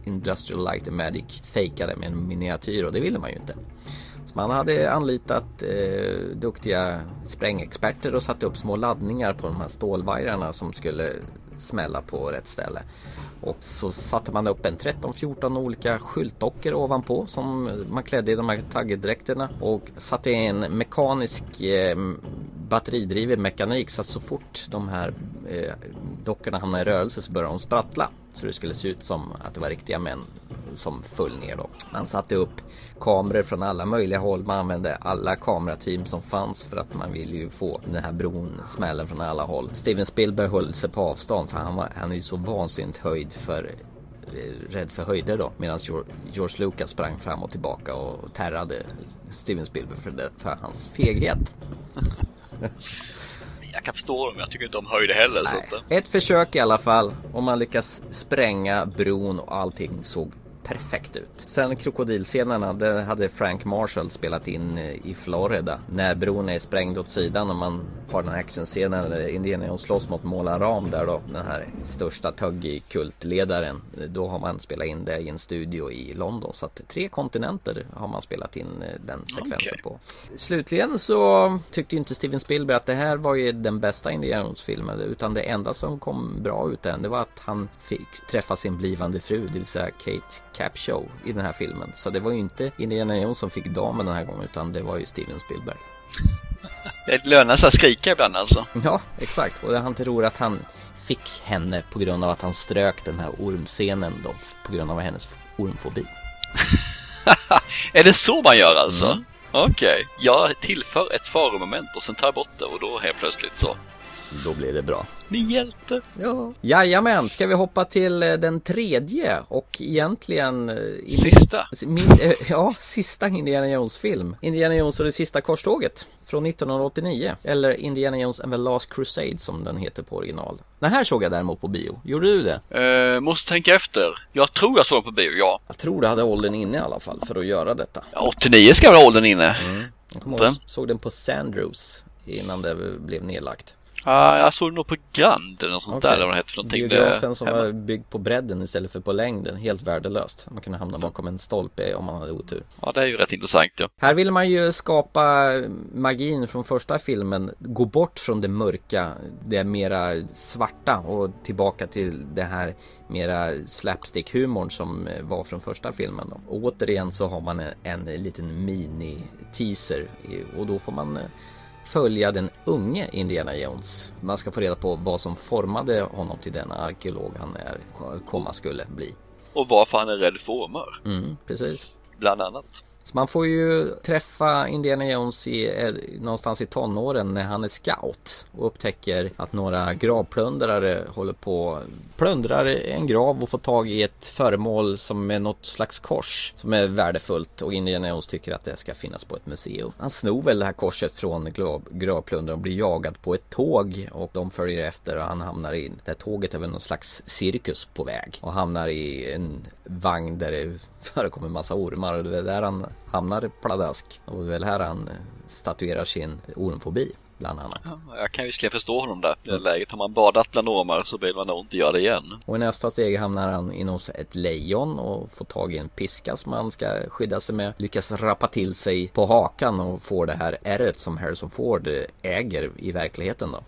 A: Industrial Light and Magic fejka det med en miniatyr och det ville man ju inte. Så man hade anlitat eh, duktiga sprängexperter och satt upp små laddningar på de här stålvajrarna som skulle smälla på rätt ställe. Och så satte man upp en 13-14 olika skyltdockor ovanpå som man klädde i de här taggdräkterna och satte en mekanisk eh, batteridriven mekanik så att så fort de här eh, dockorna hamnar i rörelse så börjar de sprattla. Så det skulle se ut som att det var riktiga män som föll ner då. Man satte upp kameror från alla möjliga håll. Man använde alla kamerateam som fanns för att man ville ju få den här bron smällen från alla håll. Steven Spielberg höll sig på avstånd för han, var, han är ju så vansinnigt höjd för eh, rädd för höjder då. Medan George Lucas sprang fram och tillbaka och terrade Steven Spielberg för, det, för hans feghet. *laughs*
B: jag kan förstå dem, jag tycker inte om höjder heller.
A: Nej. Så att... Ett försök i alla fall. Om man lyckas spränga bron och allting såg perfekt ut. Sen krokodilscenerna, det hade Frank Marshall spelat in i Florida. När bron är sprängd åt sidan och man har den här actionscenen där Indiana slåss mot Måla Ram där då. Den här största Tuggy-kultledaren. Då har man spelat in det i en studio i London. Så att tre kontinenter har man spelat in eh, den sekvensen okay. på. Slutligen så tyckte inte Steven Spielberg att det här var ju den bästa Indiana Jones-filmen. Utan det enda som kom bra ut än det var att han fick träffa sin blivande fru, det vill säga Kate Capshaw i den här filmen. Så det var ju inte Indiana Jones som fick damen den här gången utan det var ju Steven Spielberg.
B: Det lönar sig att skrika ibland alltså.
A: Ja, exakt. Och han tror att han fick henne på grund av att han strök den här ormscenen då, på grund av hennes ormfobi. *laughs*
B: är det så man gör alltså? Mm. Okej, okay. jag tillför ett faromoment och sen tar jag bort det och då helt plötsligt så.
A: Då blir det bra.
B: Min hjälte.
A: Ja. Jajamän, ska vi hoppa till eh, den tredje och egentligen... eh, in-
B: Sista.
A: Min, eh, ja, sista Indiana Jones-film. Indiana Jones och det sista korståget. Från 1989. Eller Indiana Jones and the Last Crusade som den heter på original. Den här såg jag däremot på bio. Gjorde du det?
B: Eh, måste tänka efter. Jag tror jag såg den på bio, ja.
A: Jag tror du hade åldern inne i alla fall för att göra detta.
B: ja 89 ska väl ha åldern inne.
A: Jag kommer ihåg, såg den på Sandrews innan det blev nedlagt.
B: Ja, jag såg den nog på Grand eller något sånt
A: Okej.
B: där. Eller vad det heter för någonting.
A: Biografen
B: Det-
A: som
B: hemma.
A: var byggd på bredden istället för på längden. Helt värdelöst. Man kunde hamna bakom en stolpe om man hade otur.
B: Ja, det är ju rätt intressant ja.
A: Här vill man ju skapa magin från första filmen. Gå bort från det mörka, det mera svarta och tillbaka till det här mera slapstick-humorn som var från första filmen. Då. Och återigen så har man en, en liten mini-teaser och då får man eh, följa den unge Indiana Jones. Man ska få reda på vad som formade honom till den arkeolog han är, komma skulle bli.
B: Och varför han är rädd för ormar.
A: Mm, precis.
B: Bland annat.
A: Så man får ju träffa Indiana Jones i, eh, någonstans i tonåren när han är scout och upptäcker att några gravplundrare håller på plundrar en grav och får tag i ett föremål som är något slags kors som är värdefullt och Indiana Jones tycker att det ska finnas på ett museum. Han snor väl det här korset från gravplundraren och blir jagad på ett tåg och de följer efter och han hamnar i, det här tåget är väl någon slags cirkus på väg och hamnar i en vagn där det förekommer massa ormar och det är där han hamnar pladask och det är väl här han statuerar sin ormfobi bland annat.
B: Ja, jag kan ju visserligen förstå honom där. I det läget har man badat bland ormar så vill man nog inte göra det igen.
A: Och i nästa steg hamnar han inom ett lejon och får tag i en piska som han ska skydda sig med. Lyckas rappa till sig på hakan och får det här ärret som Harrison Ford eh, äger i verkligheten då.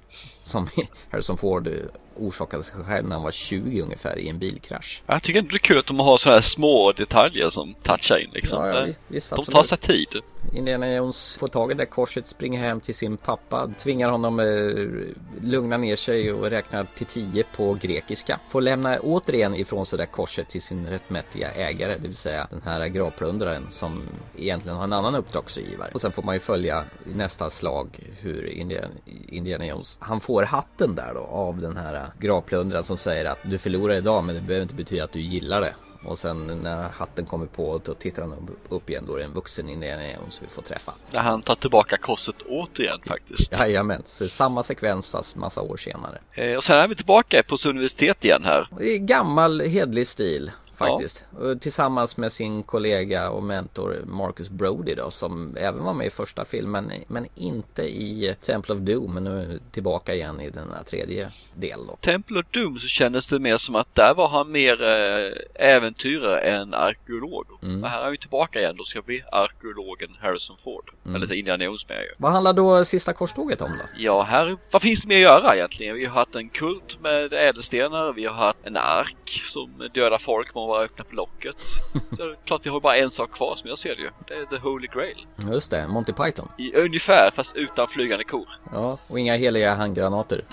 A: Som *laughs* Harrison Ford eh, orsakade sig själv när han var 20 ungefär i en bilkrasch.
B: Jag tycker ändå det är kul att de har sådana här små detaljer som touchar in liksom.
A: Ja, ja, visst,
B: de tar sig tid.
A: Indiana Jones får tag i det korset, springer hem till sin pappa, tvingar honom eh, lugna ner sig och räkna till tio på grekiska. Får lämna återigen ifrån sig det där korset till sin rättmätiga ägare, det vill säga den här gravplundraren som egentligen har en annan uppdragsgivare. Och sen får man ju följa i nästa slag hur Indiana, Indiana Jones, han får hatten där då av den här gravplundraren som säger att du förlorar idag men det behöver inte betyda att du gillar det. Och sen när hatten kommer på då tittar han upp- igen då är det en vuxen Indiana Jones vi får träffa.
B: När han tar tillbaka korset återigen faktiskt.
A: Jajamän, så det är samma sekvens fast massa år senare.
B: Eh, och sen är vi tillbaka på universitet igen här.
A: Är gammal hedlig stil faktiskt. Och Tillsammans med sin kollega och mentor Marcus Brody då som även var med i första filmen men inte i Temple of Doom men nu tillbaka igen i den här tredje delen då.
B: Temple of Doom så kändes det mer som att där var han mer eh, äventyrare än arkeolog. Men här är ju tillbaka igen då ska bli arkeologen Harrison Ford. Eller så Indiana Jones med ju.
A: Vad handlar då sista korståget om då?
B: Ja, här, vad finns det mer att göra egentligen? Vi har haft en kult med ädelstenar, vi har haft en ark som dödar folk med bara öppna på locket. *laughs* Så klart vi har bara en sak kvar som jag ser det ju. Det är The Holy Grail.
A: Just det, Monty Python.
B: I ungefär, fast utan flygande kor.
A: Ja, och inga heliga handgranater. *laughs*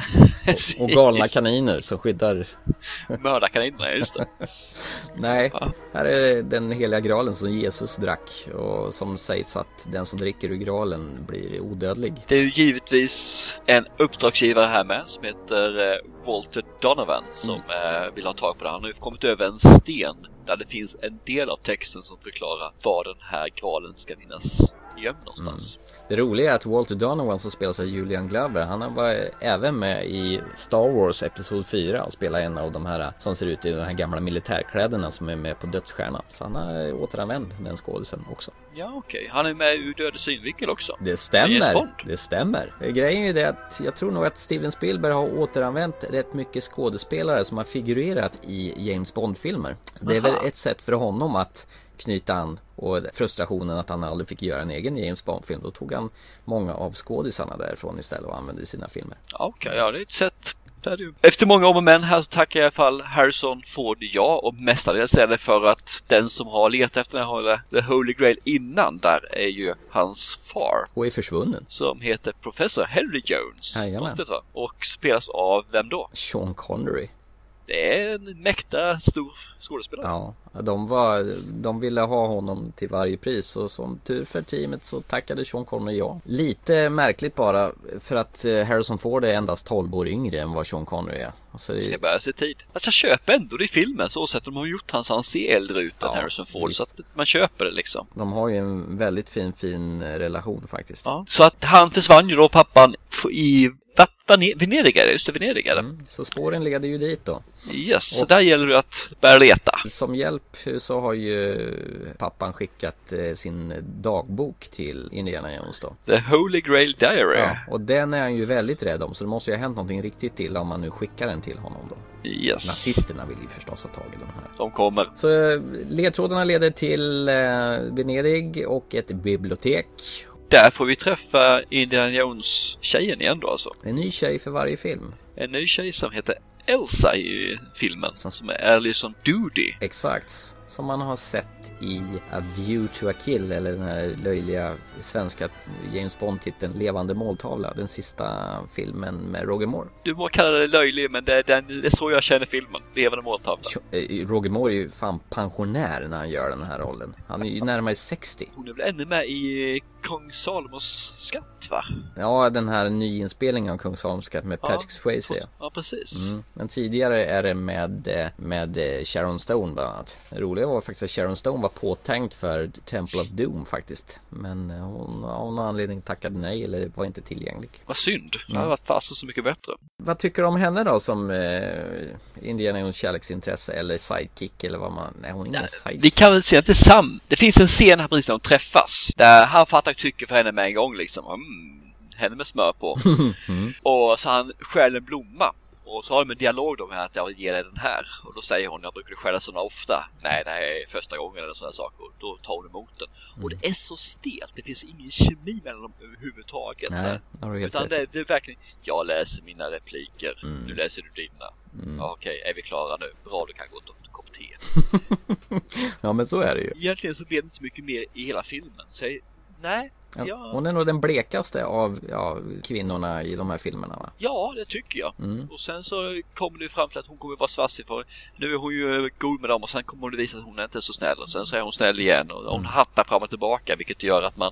A: Och, och galna kaniner som skyddar
B: Mördarkaninerna, just det. *laughs*
A: Nej, här är den heliga graalen som Jesus drack och som sägs att den som dricker ur graalen blir odödlig.
B: Det är ju givetvis en uppdragsgivare här med som heter eh, Walter Donovan som eh, vill ha tag på det. Han har ju kommit över en sten där det finns en del av texten som förklarar var den här graalen ska finnas gömd någonstans.
A: Det roliga är att Walter Donovan som spelas av Julian Glover, han var även med i Star Wars Episod 4 och spelar en av de här som ser ut i de här gamla militärkläderna som är med på Dödsstjärnan. Så han har återanvänt den skådisen också.
B: Ja, okej. Han är med ur Dödlig synvinkel också.
A: Det stämmer, det stämmer. Grejen är ju det att jag tror nog att Steven Spielberg har återanvänt rätt mycket skådespelare som har figurerat i James Bond-filmer. Det är väl ett sätt för honom att knyta an och frustrationen att han aldrig fick göra en egen James Bond-film. Då tog han många av skådisarna därifrån istället och använde i sina filmer.
B: Okej, ja det är ett sätt. Efter många om och men här så tackar jag i alla fall Harrison Ford ja och mestadels är det för att den som har letat efter den här The Holy Grail innan där är ju hans far
A: Och är försvunnen.
B: som heter Professor Henry Jones.
A: Jajamän.
B: Och spelas av vem då?
A: Sean Connery.
B: Det är en mäkta stor skådespelare.
A: Ja, de, var, de ville ha honom till varje pris och som tur för teamet så tackade Sean Connery ja. Lite märkligt bara för att eh, Harrison Ford är endast 12 år yngre än vad Sean Connery är. Och så,
B: Ska börja se tid. Alltså jag köper ändå det i filmen så sätt de har gjort han så han ser äldre ut än
A: Ja,
B: Harrison Ford.
A: visst.
B: Så att man köper det liksom.
A: de har ju en väldigt fin fin eh, relation faktiskt.
B: Ja. Så att han försvann ju då pappan i Va- Vene- Venedig är det, just det, Venedig är det.
A: Mm, så spåren leder ju dit då.
B: Yes, så där gäller det att börja leta.
A: Som hjälp så har ju pappan skickat eh, sin dagbok till Indiana Jones då.
B: The Holy Grail Diary.
A: Ja, och den är han ju väldigt rädd om så det måste ju ha hänt någonting riktigt illa om man nu skickar den till honom då.
B: Yes,
A: Nazisterna vill ju förstås ha tag i den här.
B: de kommer.
A: Så eh, ledtrådarna leder till eh, Venedig och ett bibliotek.
B: Där får vi träffa Indiana Jones-tjejen igen då alltså.
A: En ny tjej för varje film.
B: En ny tjej som heter Elsa i filmen. Som är Alison Doody.
A: Exakt. Som man har sett i A View to a Kill eller den här löjliga svenska James Bond-titeln Levande måltavla. Den sista filmen med Roger Moore.
B: Du må kalla det löjlig men det är, den, det är så jag känner filmen. Levande måltavla.
A: Eh, Roger Moore är ju fan pensionär när han gör den här rollen. Han är ju närmare 60.
B: Hon är väl ännu med i Kung Salomos skatt va?
A: Ja, den här nyinspelningen av Kung Salomos skatt med
B: Ja,
A: Patrick Swayze.
B: Ja, precis.
A: Mm. Men tidigare är det med, eh, med eh, Sharon Stone bland annat. Det roliga var faktiskt att Sharon Stone var påtänkt för Temple of Doom faktiskt. Men eh, hon av någon anledning tackade nej eller var inte tillgänglig.
B: Vad synd. Det
A: Mm.
B: hade varit fasen så mycket bättre.
A: Vad tycker du om henne då som eh, Indiana Jones kärleksintresse eller sidekick eller vad man... Nej, hon är ingen
B: Vi
A: sidekick.
B: kan väl säga att det är sam... Det finns en scen här precis när de träffas. Där han fattar tycke för henne med en gång liksom. Mm, henne med smör på. *laughs* Och så han stjäl en blomma. Och så har de en dialog då med att jag ger dig den här. Och då säger hon, jag brukar stjäla sådana ofta. Nej, det här är första gången eller sådana saker. Och då tar hon emot den. Och det är så stelt. Det finns ingen kemi mellan dem överhuvudtaget.
A: Nej, har du helt
B: Utan
A: rätt
B: det, det är verkligen, jag läser mina repliker,
A: Mm.
B: nu läser du dina. Ja, Okej, är vi klara nu? Bra, du kan gå och ta en kopp te. *laughs*
A: Ja, men så är det ju.
B: Egentligen så blir det inte mycket mer i hela filmen. Så jag, nej,
A: Ja, Hon är nog den blekaste av ja, kvinnorna i de här filmerna va?
B: ja, det tycker jag.
A: Mm.
B: Och sen så kommer det fram till att hon kommer vara svassig för nu är hon ju god med dem och sen kommer det visa att hon inte är så snäll och sen så är hon snäll igen och hon hattar fram och tillbaka vilket gör att man,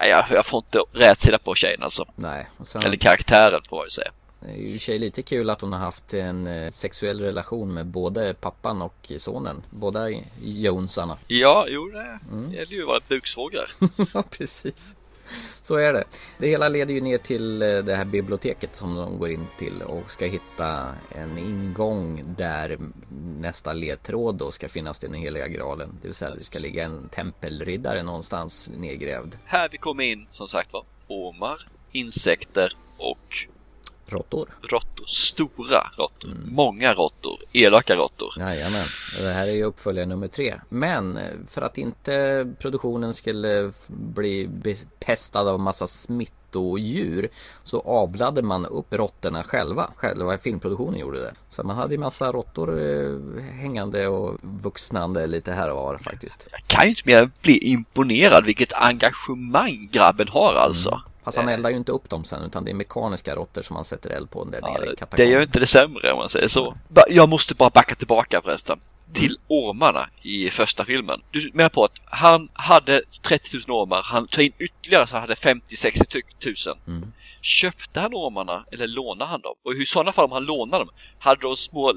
B: ja, jag, jag får inte rätt sida på tjejen alltså.
A: Nej, och sen
B: Eller karaktären får man ju säga.
A: Det är ju i och för sig lite kul att hon har haft en eh, sexuell relation med både pappan och sonen. Båda Jonesarna.
B: Ja, jo det
A: Mm.
B: gäller ju att vara buksvågrar. *laughs*
A: ja, precis. Så är det. Det hela leder ju ner till eh, det här biblioteket som de går in till och ska hitta en ingång där nästa ledtråd då ska finnas till den heliga graalen. Det vill säga att det ska ligga en tempelriddare någonstans nedgrävd.
B: Här vi kommer in som sagt var ormar, insekter och
A: Råttor.
B: råttor. Stora råttor.
A: Mm.
B: Många råttor. Elaka råttor.
A: Jajamän, det här är ju uppföljare nummer tre. Men eh, för att inte produktionen skulle bli pestad av massa smittodjur så avlade man upp råttorna själva. Själva filmproduktionen gjorde det. Så man hade ju massa råttor eh, hängande och vuxnande lite här och var faktiskt.
B: Jag kan ju inte mer bli imponerad vilket engagemang grabben har alltså.
A: Fast han eldar ju inte upp dem sen utan det är mekaniska råttor som man sätter eld på där
B: Ja,
A: nere i
B: det
A: katakomben.
B: gör inte det sämre om man säger så. Jag måste bara backa tillbaka förresten. Till ormarna i första filmen. Du menar på att han hade 30 000 ormar, han tog in ytterligare så han hade 50-60 000.
A: Mm.
B: Köpte han ormarna eller lånade han dem? Och i sådana fall om han lånade dem, hade de små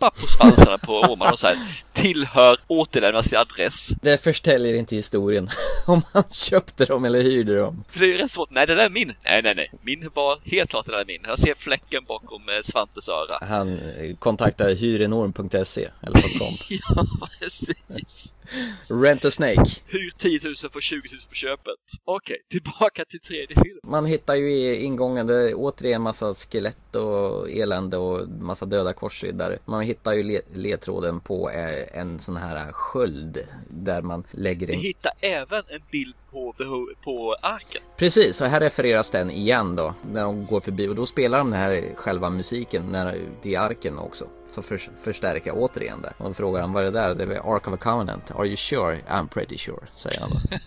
B: lappar på svansarna på ormarna och så här, tillhör återlämnas till adress.
A: Det förtäljer inte historien *laughs* om han köpte dem eller hyrde dem.
B: För det är ju rätt svårt. Nej, det där är min. Nej, nej, nej. Min var helt klart det där är min. Jag ser fläcken bakom eh, Svantes öra.
A: Han eh, kontaktar hyrenorm.se eller .com. *laughs*
B: Ja, precis.
A: Rent a Snake.
B: Hyr 10 000 för 20 000 på köpet. Okej, tillbaka till tredje filmen.
A: Man hittar ju i ingången, det är återigen massa skelett och elände och massa döda korsriddare. Man hittar ju le- ledtråden på eh, en sån här sköld där man lägger
B: Vi
A: in.
B: hittar även en bild på, på arken.
A: Precis, så här refereras den igen då när de går förbi och då spelar de den här själva musiken när, i arken också. Så för, förstärker jag återigen det. Och då frågar han vad är det där? Det är Ark of a Covenant. Are you sure? I'm pretty sure, säger han då. *laughs*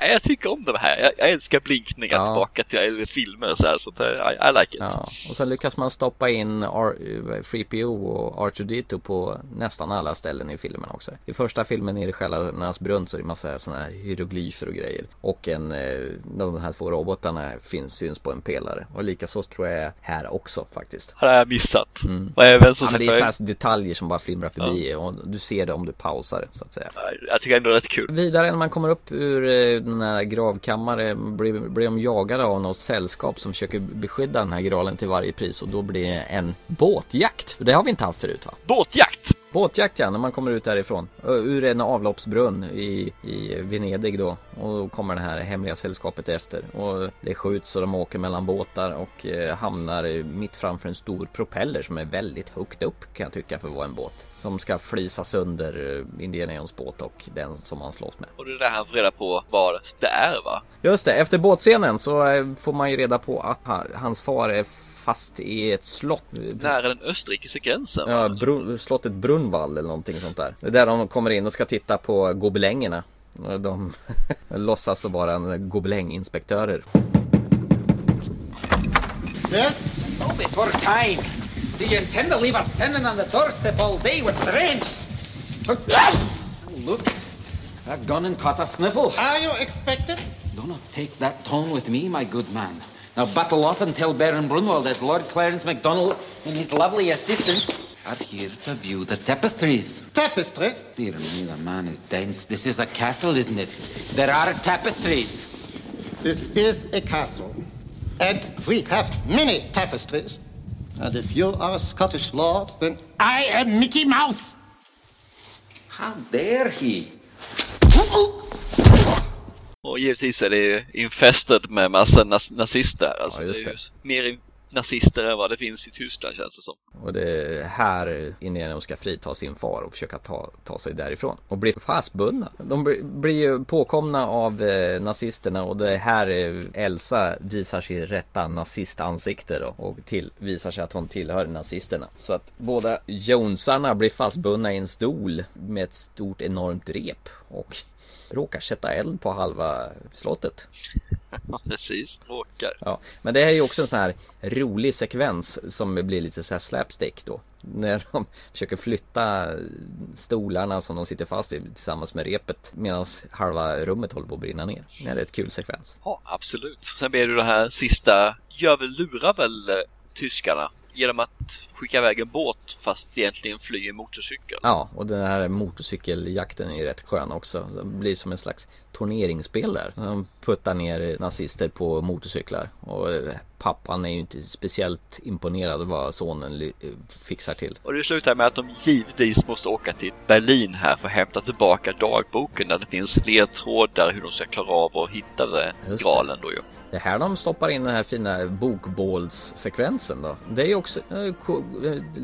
B: Nej, jag tycker om det här. Jag, jag älskar blinkningar
A: Ja.
B: tillbaka till filmer och så här. Så det, I, I like it.
A: Ja, och sen lyckas man stoppa in R- 3PO och R2D2 på nästan alla ställen i filmen också. I första filmen i Själarnas brunn så är det massa sådana här hieroglyfer och grejer. Och en, eh, de här två robotarna finns, syns på en pelare. Och likaså tror jag här också faktiskt.
B: Har jag missat. Som
A: Mm. Ja, men
B: sagt,
A: det är
B: jag,
A: så här detaljer som bara flimrar förbi och du ser det om du pausar så att säga.
B: jag tycker ändå det är rätt kul.
A: Vidare när man kommer upp ur eh, den här gravkammaren blir, blir de jagade av något sällskap som försöker beskydda den här graalen till varje pris och då blir det en båtjakt. Det har vi inte haft förut va?
B: Båtjakt!
A: Båtjakt ja, när man kommer ut därifrån. Ur en avloppsbrunn i, i Venedig då. Och då kommer det här hemliga sällskapet efter. Och det skjuts och de åker mellan båtar och eh, hamnar mitt framför en stor propeller som är väldigt högt upp kan jag tycka för att vara en båt. Som ska flisa sönder eh, Indiana Jones båt och den som han slåss med.
B: Och det är där han får reda på vad det är va?
A: Just det, efter båtscenen så eh, får man ju reda på att ha, hans far är fast i ett slott.
B: Nära den österrikiska gränsen.
A: Ja? Brun, slottet Brunvall eller någonting sånt där. Det är där de kommer in och ska titta på gobelängerna. De *laughs* låtsas vara en gobelänginspektörer.
H: Yes?
I: Oh, before time. Do you intend to leave us standing on the doorstep all day with drenched? Look, that gun and caught a sniffle.
H: Are you expected?
I: Do not take that tone with me, my good man. Now battle off and tell Baron Brunwald that Lord Clarence MacDonald and his lovely assistant are here to view the tapestries.
H: Tapestries?
I: Dear me, the man is dense. This is a castle, isn't it? There are tapestries.
H: This is a castle. And we have many tapestries. And if you are a Scottish lord, then I am Mickey Mouse.
I: How dare he?
B: Och givetvis är det ju infested med massa nas- nazister. Alltså,
A: Ja, just
B: det
A: det.
B: mer nazister än vad det finns i Tyskland känns det som.
A: Och det är här Indiana ska frita sin far och försöka ta, ta sig därifrån. Och bli fastbundna. De blir, blir ju påkomna av eh, nazisterna och det är här eh, Elsa visar sitt rätta nazistansikte då. Och till, visar sig att hon tillhör nazisterna. Så att båda Jonesarna blir fastbundna i en stol med ett stort enormt rep. Och råkar sätta eld på halva slottet.
B: Ja, precis. Råkar.
A: Ja, men det här är ju också en sån här rolig sekvens som blir lite så här slapstick då. När de försöker flytta stolarna som de sitter fast i tillsammans med repet medan halva rummet håller på att brinna ner. Det är ett kul sekvens.
B: Ja, absolut. Sen blir det det här sista, gör väl, lurar väl eh, tyskarna genom att skicka iväg en båt fast egentligen fly en motorcykel.
A: Ja, och den här motorcykeljakten är ju rätt skön också. Det blir som en slags turneringsspel där. De puttar ner nazister på motorcyklar. Och eh, pappan är ju inte speciellt imponerad vad sonen ly- fixar till.
B: Och det slutar med att de givetvis måste åka till Berlin här för att hämta tillbaka dagboken där det finns ledtrådar hur de ska klara av att hitta det, graalen då ju.
A: Det är här de stoppar in den här fina bokbålssekvensen då. Det är ju också eh, eh,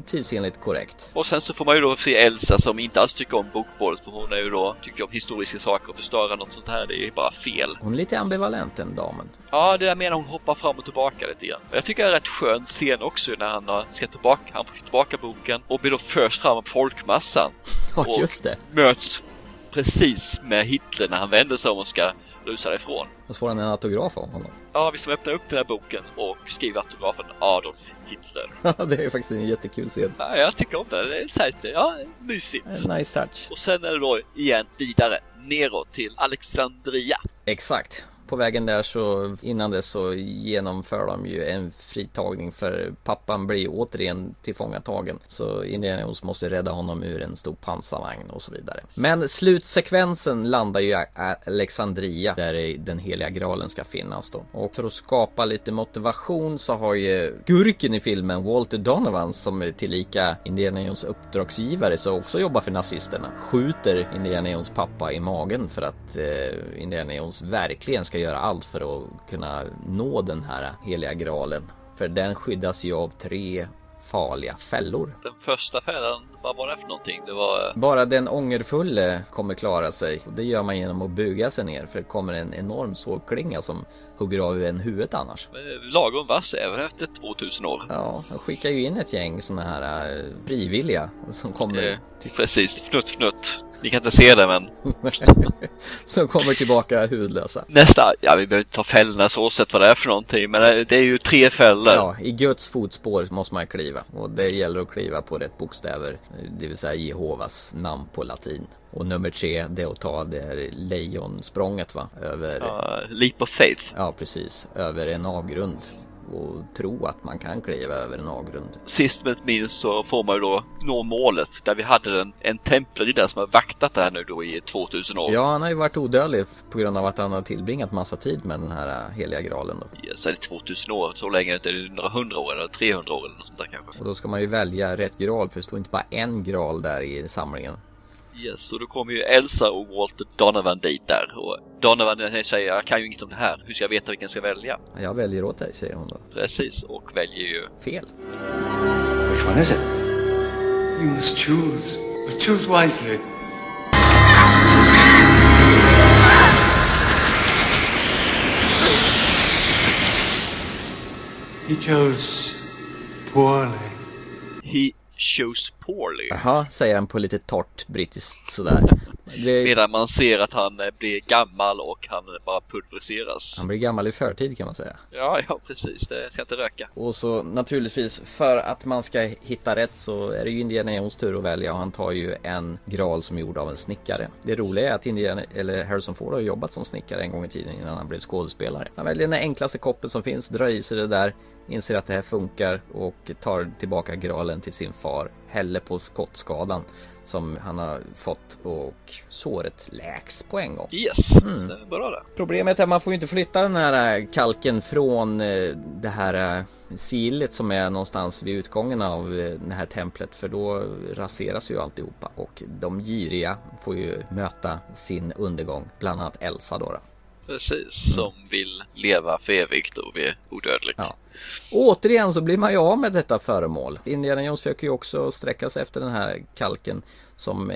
A: tidsenligt korrekt.
B: Och sen så får man ju då se Elsa som inte alls tycker om bokbålet för hon är ju då, tycker om historiska saker och förstöra något sånt här, det är ju bara fel.
A: Hon är lite ambivalent den damen.
B: Ja, det där menar hon hoppar fram och tillbaka lite grann. Och jag tycker det är rätt skön scen också när han ska tillbaka, han får tillbaka boken och blir då först fram av folkmassan. *laughs*
A: Ja,
B: Och
A: just det.
B: Möts precis med Hitler när han vänder sig om och ska rusa ifrån.
A: Och så får han en autograf av honom.
B: Ja, vi som öppnar upp den här boken och skriver autografen Adolf Hitler. *laughs*
A: Ja, det är faktiskt en jättekul scen.
B: Ja, jag tycker om det. Det är så här, lite, ja, mysigt.
A: En nice touch.
B: Och sen är det då igen vidare neråt till Alexandria.
A: Exakt. På vägen där så innan det så genomför de ju en fritagning för pappan blir återigen tillfångatagen. Så Indiana Jones måste rädda honom ur en stor pansarvagn och så vidare. Men slutsekvensen landar ju i Alexandria där den heliga graalen ska finnas då. Och för att skapa lite motivation så har ju gurken i filmen Walter Donovan som är tillika Indiana Jones uppdragsgivare så också jobbar för nazisterna. Skjuter Indiana Jones pappa i magen för att eh, Indiana Jones verkligen ska göra allt för att kunna nå den här heliga graalen. För den skyddas ju av tre farliga fällor.
B: Den första fällan, vad var det för någonting? Det var...
A: Bara den ångerfulle kommer klara sig. Och det gör man genom att buga sig ner för det kommer en enorm sågklinga som hugger av en huvudet annars.
B: eh, Lagom vass även efter 2000 år.
A: Ja, de skickar ju in ett gäng såna här uh, frivilliga som kommer...
B: Eh, precis, fnutt fnutt. Ni kan inte se det men... *laughs*
A: som kommer tillbaka hudlösa.
B: Nästa, ja vi behöver inte ta fällorna så sett vad det är för någonting men det är ju tre fällor.
A: Ja, i Guds fotspår måste man kliva och det gäller att kliva på rätt bokstäver, det vill säga Jehovas namn på latin. Och nummer tre, det är att ta det här lejonsprånget va, över...
B: Ja, leap of faith.
A: Ja, precis, över en avgrund och tro att man kan kliva över en avgrund.
B: Sist men inte minst så får man ju då nå målet där vi hade en, en templariddare som har vaktat det här nu då i 2000 år.
A: Ja, han har ju varit odödlig på grund av att han har tillbringat massa tid med den här äh, heliga graalen då.
B: Yes, eller 2000 år, så länge är det några hundra år eller 300 år eller något sånt där kanske.
A: Och då ska man ju välja rätt graal för det står inte bara en graal där i samlingen.
B: Yes, och då kommer ju Elsa och Walter Donovan dit där. Och Donovan säger jag kan ju inget om det här. Hur ska jag veta vilken jag ska välja?
A: Jag väljer åt dig, säger hon då.
B: Precis, och väljer ju...
A: Fel.
J: Which one is it? You must choose. But choose wisely. He chose poorly.
B: He Shows poorly.
A: Jaha, säger han på lite torrt brittiskt sådär.
B: Det... Medan man ser att han blir gammal och han bara pulveriseras.
A: Han blir gammal i förtid kan man säga.
B: Ja, ja precis. Det ska inte röka.
A: Och så naturligtvis för att man ska hitta rätt så är det ju Indiana Jones tur att välja och han tar ju en graal som är gjord av en snickare. Det roliga är att Indiana, eller Harrison Ford har jobbat som snickare en gång i tiden innan han blev skådespelare. Han väljer den enklaste koppen som finns, drar i sig det där, inser att det här funkar och tar tillbaka graalen till sin far, häller på skottskadan som han har fått och såret läks på en gång.
B: Yes, mm. det är bra det.
A: Problemet är att man får inte flytta den här kalken från det här silet som är någonstans vid utgången av det här templet för då raseras ju alltihopa och de giriga får ju möta sin undergång, bland annat Elsa då. då.
B: Precis, som vill leva för evigt och bli odödlig.
A: Ja. Återigen så blir man ju av med detta föremål. Indiana Jones försöker ju också sträcka sig efter den här kalken som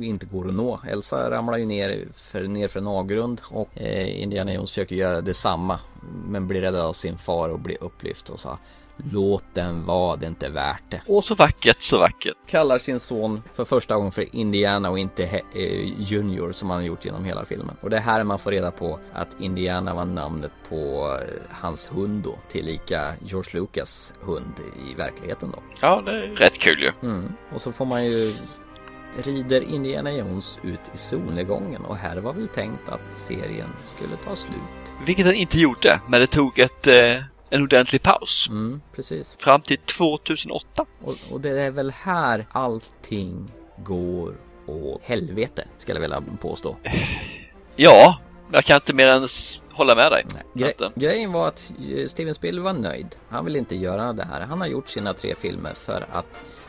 A: inte går att nå. Elsa ramlar ju ner för, ner för en avgrund och eh, Indiana Jones försöker göra detsamma men blir räddad av sin far och blir upplyft och sa Låt den vara, det är inte värt det.
B: Och så vackert, så vackert.
A: Kallar sin son för första gången för Indiana och inte eh, Junior som han har gjort genom hela filmen. Och det är här man får reda på att Indiana var namnet på hans hund då, tillika George Lucas hund i verkligheten då.
B: Ja, det är rätt kul ju.
A: Mm. Och så får man ju rider Indiana Jones ut i solnedgången och här var väl tänkt att serien skulle ta slut.
B: Vilket den inte gjorde, men det tog ett eh en ordentlig paus.
A: Mm, precis.
B: Fram till 2008.
A: Och, och, det är väl här allting går åt helvete, ska jag vilja påstå.
B: Ja, jag kan inte mer än hålla med dig.
A: Gre grejen var att Steven Spielberg var nöjd. Han vill inte göra det här. Han har gjort sina tre filmer för att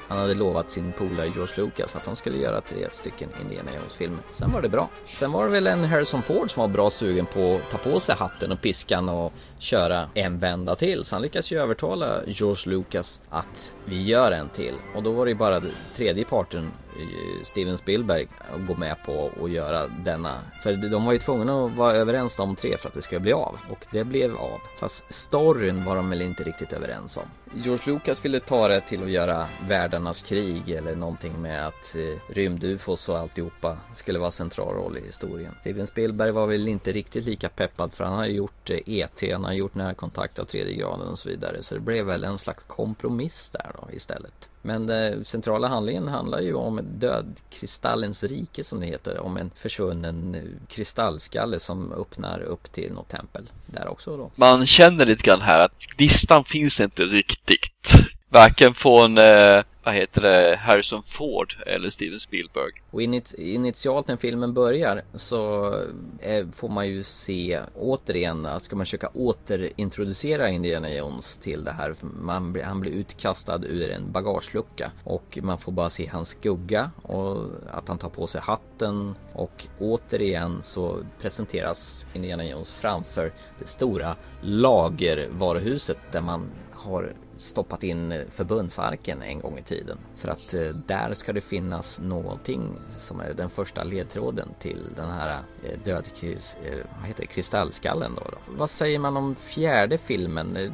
A: han hade lovat sin polare George Lucas att han skulle göra tre stycken Indiana Jones-filmer. Sen var det bra. Sen var det väl en Harrison Ford som var bra sugen på att ta på sig hatten och piskan och köra en vända till. Så han lyckas ju övertala George Lucas att vi gör en till. Och då var det ju bara tredje parten eh, Steven Spielberg att gå med på att göra denna. För de var ju tvungna att vara överens de tre för att det skulle bli av. Och det blev av. Fast storyn var de väl inte riktigt överens om. George Lucas ville ta det till att göra världarnas krig eller någonting med att eh, rymdufos och alltihopa skulle vara central roll i historien. Steven Spielberg var väl inte riktigt lika peppad för han har ju gjort eh, E.T. Han har gjort närkontakt av tredje graden och så vidare. Så det blev väl en slags kompromiss där då istället. Men den centrala handlingen handlar ju om dödkristallens rike som det heter. Om en försvunnen eh, kristallskalle som öppnar upp till något tempel. Där också då.
B: Man känner lite grann här att listan finns inte riktigt. Varken från eh, vad heter det, Harrison Ford eller Steven Spielberg.
A: Och initialt när filmen börjar så eh, får man ju se återigen, att ska man försöka återintroducera Indiana Jones till det här. Man, han blir utkastad ur en bagagelucka och man får bara se hans skugga och att han tar på sig hatten och återigen så presenteras Indiana Jones framför det stora lagervaruhuset där man har stoppat in förbundsarken en gång i tiden. För att eh, där ska det finnas någonting som är den första ledtråden till den här eh, död eh, vad heter det, kristallskallen då, då. Vad säger man om fjärde filmen?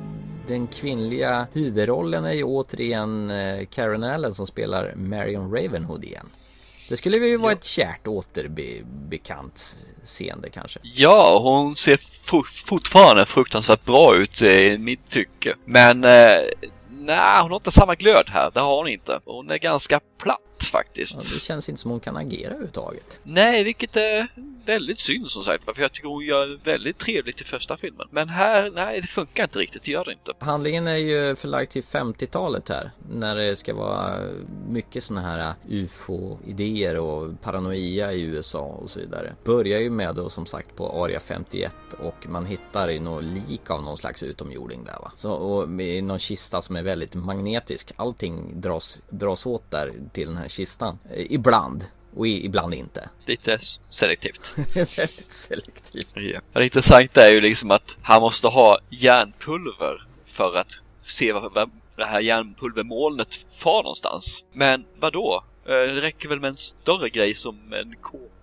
A: Den kvinnliga huvudrollen är ju återigen Karen Allen som spelar Marion Ravenhood igen. Det skulle ju vara ja. ett kärt återbekant seende kanske.
B: Ja, hon ser fortfarande fruktansvärt bra ut i mitt tycke. Men eh, nej, hon har inte samma glöd här. Det har hon inte. Hon är ganska platt faktiskt.
A: Ja, det känns inte som hon kan agera överhuvudtaget.
B: Nej, vilket är väldigt synd som sagt. För jag tycker hon gör väldigt trevligt i första filmen. Men här, nej, det funkar inte riktigt. Det gör det inte.
A: Handlingen är ju förlagd till 50-talet här. När det ska vara mycket sådana här ufo-idéer och paranoia i USA och så vidare. Börjar ju med då som sagt på Area 51 och man hittar ju något lik av någon slags utomjording där va. Så, och med någon kista som är väldigt magnetisk. Allting dras, dras åt där till den här kistan. Ibland. Och ibland inte. *laughs*
B: Lite selektivt.
A: Väldigt selektivt.
B: Ja. Det intressanta är ju liksom att han måste ha järnpulver för att se vad det här järnpulvermolnet far någonstans. Men vad då? Eh, det räcker väl med en större grej som en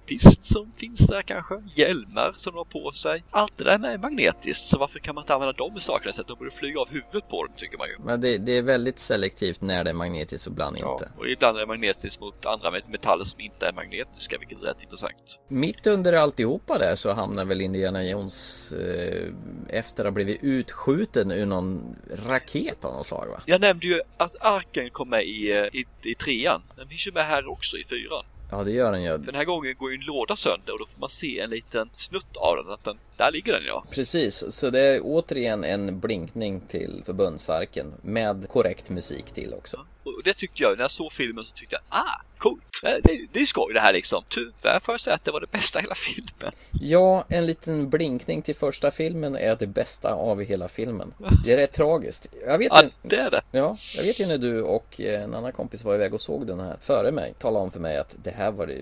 B: k-pist som finns där kanske? Hjälmar som de har på sig? Allt det där är magnetiskt, så varför kan man inte använda dem i sakerna istället? De borde flyga av huvudet på dem tycker man ju.
A: Men det, det, är väldigt selektivt när det är magnetiskt och ibland
B: ja,
A: inte.
B: Och ibland är det magnetiskt mot andra metaller som inte är magnetiska, vilket är rätt intressant.
A: Mitt under alltihopa där så hamnar väl Indiana Jones eh, efter att ha blivit utskjuten ur någon raket av något slag va?
B: Jag nämnde ju att arken kom med i, eh, i, i trean. Den finns ju med här också i fyran.
A: Ja det gör den ju.
B: Den här gången går ju en låda sönder och då får man se en liten snutt av den. Att den där ligger den ja.
A: Precis, så det är återigen en blinkning till förbundsarken med korrekt musik till också.
B: Och det tyckte jag, när jag såg filmen så tyckte jag, ah, coolt! Det, det är skoj det här liksom. Tyvärr får jag säga att det var det bästa i hela filmen.
A: Ja, en liten blinkning till första filmen är det bästa av hela filmen. Det är rätt tragiskt. Jag vet
B: ja, ju, det är det.
A: Ja, jag vet ju när du och en annan kompis var iväg och såg den här före mig. Talade om för mig att det här var det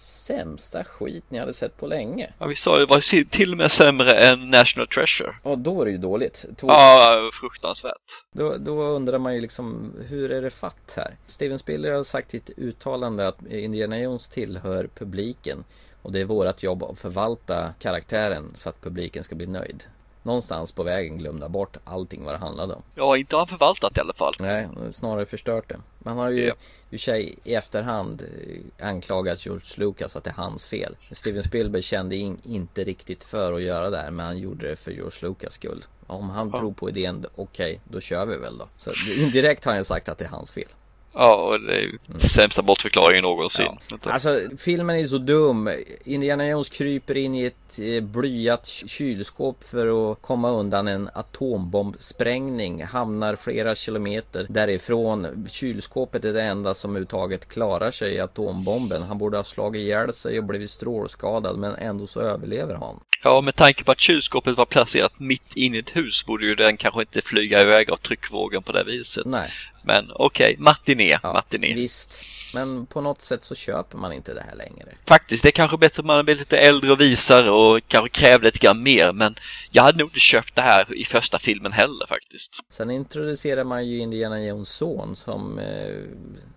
A: sämsta skit ni hade sett på länge.
B: Ja, vi sa det var till och med sämre än National Treasure.
A: Ja, då är det ju dåligt.
B: Två... Ja, fruktansvärt.
A: Då, då undrar man ju liksom, hur är det fatt här? Steven Spiller har sagt i ett uttalande att Indiana Jones tillhör publiken och det är vårt jobb att förvalta karaktären så att publiken ska bli nöjd någonstans på vägen glömde bort allting vad det handlade om.
B: Ja, inte har han förvaltat i alla fall.
A: Nej, snarare förstört det. Man har ju ja. i sig i efterhand eh, anklagat George Lucas att det är hans fel. Steven Spielberg kände in, inte riktigt för att göra det här, men han gjorde det för George Lucas skull. Om han ja. tror på idén, okej, okay, då kör vi väl då. Så indirekt har han sagt att det är hans fel.
B: Ja, och det är mm. sämsta bortförklaringen någonsin.
A: Ja. Alltså, filmen är så dum. Indiana Jones kryper in i ett eh, blyat kylskåp för att komma undan en atombombsprängning. Hamnar flera kilometer därifrån. Kylskåpet är det enda som överhuvudtaget klarar sig i atombomben. Han borde ha slagit ihjäl sig och blivit strålskadad, men ändå så överlever han.
B: Ja, med tanke på att kylskåpet var placerat mitt inne i ett hus borde ju den kanske inte flyga iväg av tryckvågen på det viset.
A: Nej.
B: Men okej, okay, matiné, ja, matiné.
A: Visst, men på något sätt så köper man inte det här längre.
B: Faktiskt, det är kanske bättre att man blir lite äldre och visar och kanske kräver lite grann mer. Men jag hade nog inte köpt det här i första filmen heller faktiskt.
A: Sen introducerar man ju Indiana Jones son som eh,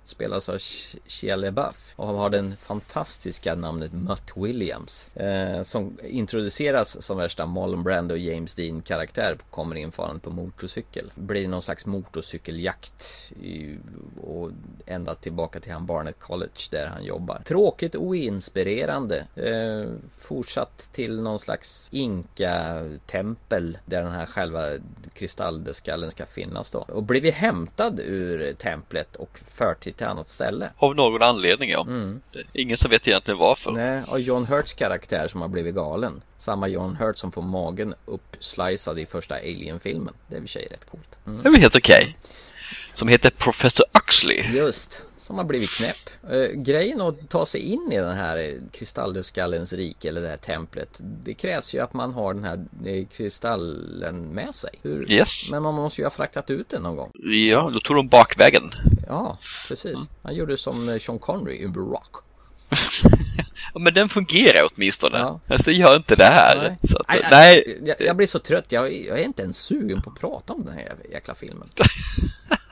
A: spelas av Shia LaBeouf. Och har den fantastiska namnet Mutt Williams. Eh, som introduceras som värsta Marlon Brando och James Dean karaktär kommer infarande på motorcykel. Blir någon slags motorcykeljakt i, och ända tillbaka till han Barnet College där han jobbar. Tråkigt och oinspirerande eh, fortsatt till någon slags inka-tempel där den här själva kristalldödskallen ska finnas då. Och blivit hämtad ur templet och fört till till annat ställe.
B: Av någon anledning ja.
A: Mm.
B: ingen som vet egentligen varför.
A: Nej, och John Hurts karaktär som har blivit galen. Samma John Hurt som får magen uppslicead i första Alien-filmen. Det är i och för sig rätt coolt.
B: Mm. Det är väl helt okej. Okay. Som heter Professor Uxley.
A: Just som har blivit knäpp. Eh, grejen att ta sig in i den här kristalldödskallens rike eller det här templet. Det krävs ju att man har den här eh, kristallen med sig.
B: Hur? Yes.
A: Men man måste ju ha fraktat ut den någon gång.
B: Ja, då tog de bakvägen.
A: Ja, precis. Mm. Han gjorde som Sean Connery i The Rock. *laughs*
B: Ja, men den fungerar åtminstone.
A: Ja.
B: Alltså gör inte det här.
A: Nej.
B: Så att,
A: nej,
B: nej,
A: jag, jag blir så trött, jag, jag är inte ens sugen på att prata om den här jäkla filmen. *laughs*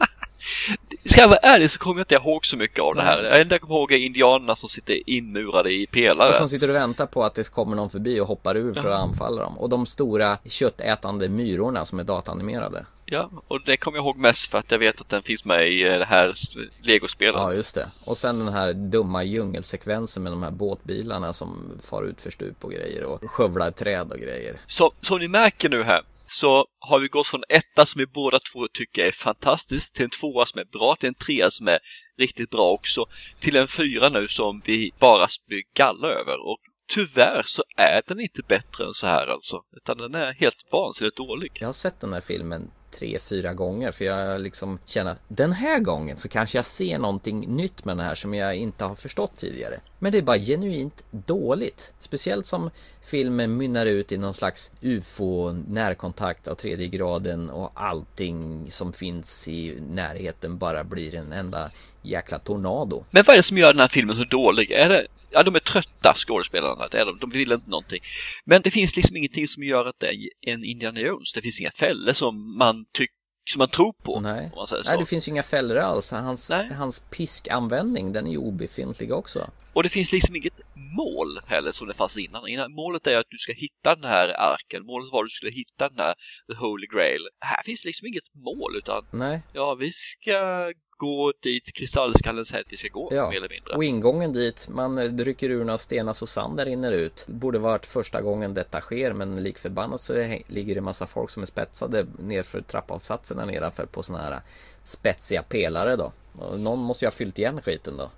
B: Ska jag vara ärlig så kommer jag inte ihåg så mycket av det här. Det enda jag kommer ihåg är indianerna som sitter inmurade i pelare.
A: Och som sitter och väntar på att det kommer någon förbi och hoppar ur för att anfalla dem. Och de stora köttätande myrorna som är datanimerade.
B: Ja, och det kommer jag ihåg mest för att jag vet att den finns med i eh, det här legospelet.
A: Ja, just det. Och sen den här dumma djungelsekvensen med de här båtbilarna som far ut för stup och grejer och skövlar träd och grejer.
B: Så, som ni märker nu här så har vi gått från etta som vi båda två tycker är fantastiskt, till en tvåa som är bra, till en trea som är riktigt bra också, till en fyra nu som vi bara spyr galla över. Och tyvärr så är den inte bättre än så här alltså, utan den är helt vansinnigt dålig.
A: Jag har sett den här filmen tre, fyra gånger för jag liksom känner att den här gången så kanske jag ser någonting nytt med den här som jag inte har förstått tidigare. Men det är bara genuint dåligt. Speciellt som filmen mynnar ut i någon slags ufo närkontakt av tredje graden och allting som finns i närheten bara blir en enda jäkla tornado.
B: Men vad är det som gör den här filmen så dålig? Är det Ja, de är trötta skådespelarna. Det är de. De vill inte någonting. Men det finns liksom ingenting som gör att det är en Indiana Jones. Det finns inga fällor som man tycker som man tror på.
A: Nej. Nej, det finns ju inga fällor alls. Hans, hans piskanvändning, den är ju obefintlig också.
B: Och det finns liksom inget mål heller som det fanns innan. innan. Målet är att du ska hitta den här arken. Målet var att du skulle hitta den här The Holy Grail. Här finns liksom inget mål utan
A: Nej.
B: ja, vi ska gå dit kristallskallens hänt vi ska gå
A: Ja,
B: mer eller mindre.
A: och ingången dit, man eh, rycker ur några stenar så sanden rinner ut. Det borde varit första gången detta sker men lik förbannat så ligger det massa folk som är spetsade nerför trappavsatserna nedanför på såna här spetsiga pelare då. Och någon måste ju ha fyllt igen skiten då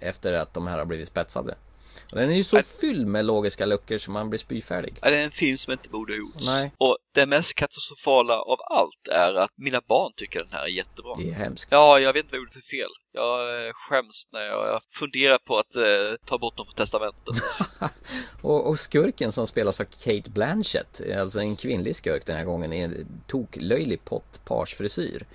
A: efter att de här har blivit spetsade. Den är ju så fylld med logiska luckor så man blir spyfärdig.
B: Ja, Det är en film som inte borde ha gjorts.
A: Nej.
B: Och det mest katastrofala av allt är att mina barn tycker den här är jättebra.
A: Det är hemskt.
B: Ja, jag vet inte vad jag gjorde för fel. Jag eh, skäms när jag, jag funderar på att eh, ta bort dem från testamentet. *laughs*
A: Och, och skurken som spelas av Kate Blanchett, alltså en kvinnlig skurk den här gången, är en toklöjlig pottparsfrisyr.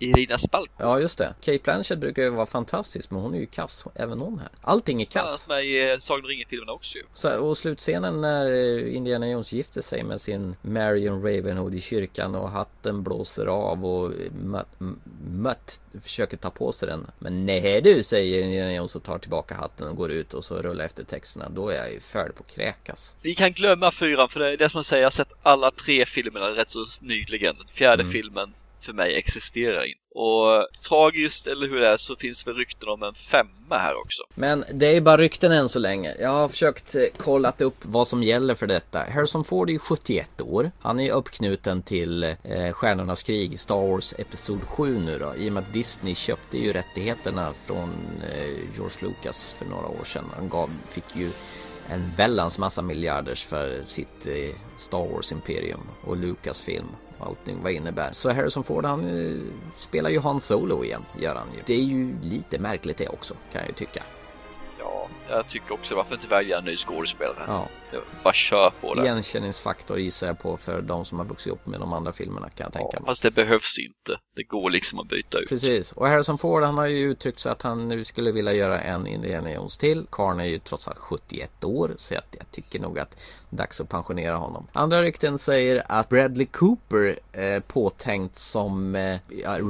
B: Irina Spalk.
A: Ja, just det. Kate Blanchett brukar ju vara fantastisk, men hon är ju kass, även hon här. Allting är kass.
B: Fanns med i eh, Sagan om ringen-filmerna också ju.
A: Så, och slutscenen när eh, Indiana Jones gifter sig med sin Marion Ravenwood i kyrkan och hatten blåser av och Mutt, Mutt försöker ta på sig den. Men nej du, säger Indiana Jones och tar tillbaka hatten och går ut och så rullar efter texterna. Då är jag ju färdig på att kräkas.
B: Vi kan glömma fyran för det är det som jag säger, jag har sett alla tre filmerna rätt så nyligen. Fjärde
A: Mm.
B: filmen för mig existerar inte. Och tragiskt eller hur det är så finns väl rykten om en femma här också.
A: Men det är ju bara rykten än så länge. Jag har försökt eh, kolla upp vad som gäller för detta. Harrison Ford är ju 71 år. Han är ju uppknuten till eh, Stjärnornas krig, Star Wars Episod 7 nu då. I och med att Disney köpte ju rättigheterna från eh, George Lucas för några år sedan. Han gav, fick ju en väldans massa miljarders för sitt eh, Star Wars Imperium och Lucasfilm film allting vad innebär. Så Harrison Ford han eh, spelar ju Han Solo igen, gör han ju. Det är ju lite märkligt det också, kan jag ju tycka.
B: Ja, jag tycker också varför inte välja en ny skådespelare?
A: Ja.
B: Bara kör på det.
A: Igenkänningsfaktor gissar jag på för de som har vuxit upp med de andra filmerna kan jag tänka mig.
B: Fast det behövs inte. Det går liksom att byta ut.
A: Precis, och Harrison Ford han har ju uttryckt sig att han nu skulle vilja göra en Indiana Jones till. Karn är ju trots allt 71 år så att jag tycker nog att det är dags att pensionera honom. Andra rykten säger att Bradley Cooper eh, påtänkt som eh,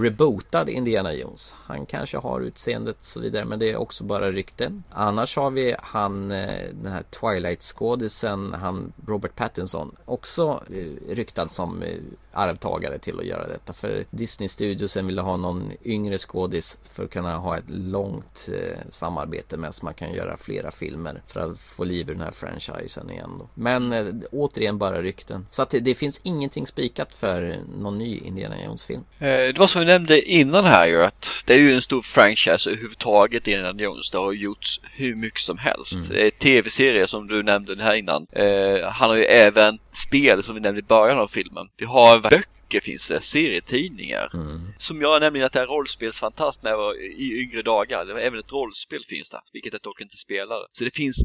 A: rebootad Indiana Jones. Han kanske har utseendet och så vidare men det är också bara rykten. Annars har vi han, eh, den här Twilight-skådisen, han Robert Pattinson, också eh, ryktad som eh, arvtagare till att göra detta. För Disney Studiosen ville ha någon yngre skådis för att kunna ha ett långt eh, samarbete med så man kan göra flera filmer för att få liv i den här franchisen igen. Då. Men eh, återigen bara rykten. Så att det, det finns ingenting spikat för någon ny Indiana Jones-film.
B: Eh, Det var som vi nämnde innan här ju att det är ju en stor franchise överhuvudtaget Indiana Jones. Det har gjorts hur mycket som helst.
A: Mm.
B: Det är tv-serier som du nämnde här innan. Eh, han har ju även spel som vi nämnde i början av filmen. Vi har böcker finns det, serietidningar.
A: Mm.
B: Som jag nämligen att det är rollspelsfantast när jag var i yngre dagar. Även ett rollspel finns det, vilket jag dock inte spelade. Så det finns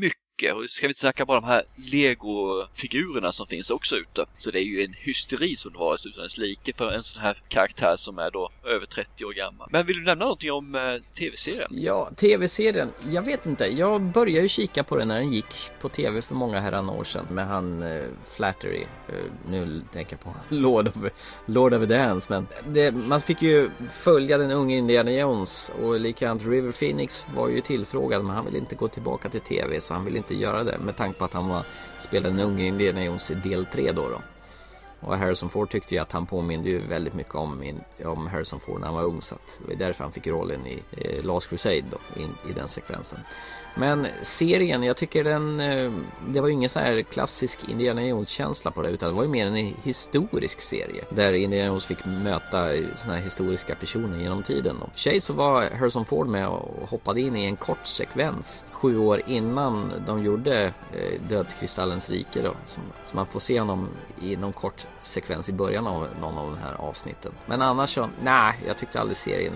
B: mycket mycket. Och ska vi inte snacka bara de här Lego-figurerna som finns också ute. Så det är ju en hysteri som det var utan dess like för en sån här karaktär som är då över 30 år gammal. Men vill du nämna någonting om eh, tv-serien?
A: Ja, tv-serien. Jag vet inte. Jag började ju kika på den när den gick på tv för många herran år sedan med han eh, Flattery. Eh, nu tänker jag på *laughs* Lord of, Lord of the Dance. Men det, man fick ju följa den unge Indiana Jones och likadant River Phoenix var ju tillfrågad men han ville inte gå tillbaka till tv så han ville inte göra det med tanke på att han var, spelade den unge Indiana Jones i del 3 då. då. Och Harrison Ford tyckte ju att han påminde ju väldigt mycket om, in, om Harrison Ford när han var ung. Så att det var därför han fick rollen i eh, Last Crusade då, in, i den sekvensen. Men serien, jag tycker den, eh, det var ju ingen så här klassisk Indiana Jones-känsla på det utan det var ju mer en historisk serie. Där Indiana Jones fick möta såna här historiska personer genom tiden. Och för sig så var Harrison Ford med och hoppade in i en kort sekvens sju år innan de gjorde eh, Dödskristallens rike då. Så, så man får se honom i någon kort sekvens i början av någon av de här avsnitten. Men annars så, nej, jag tyckte aldrig serien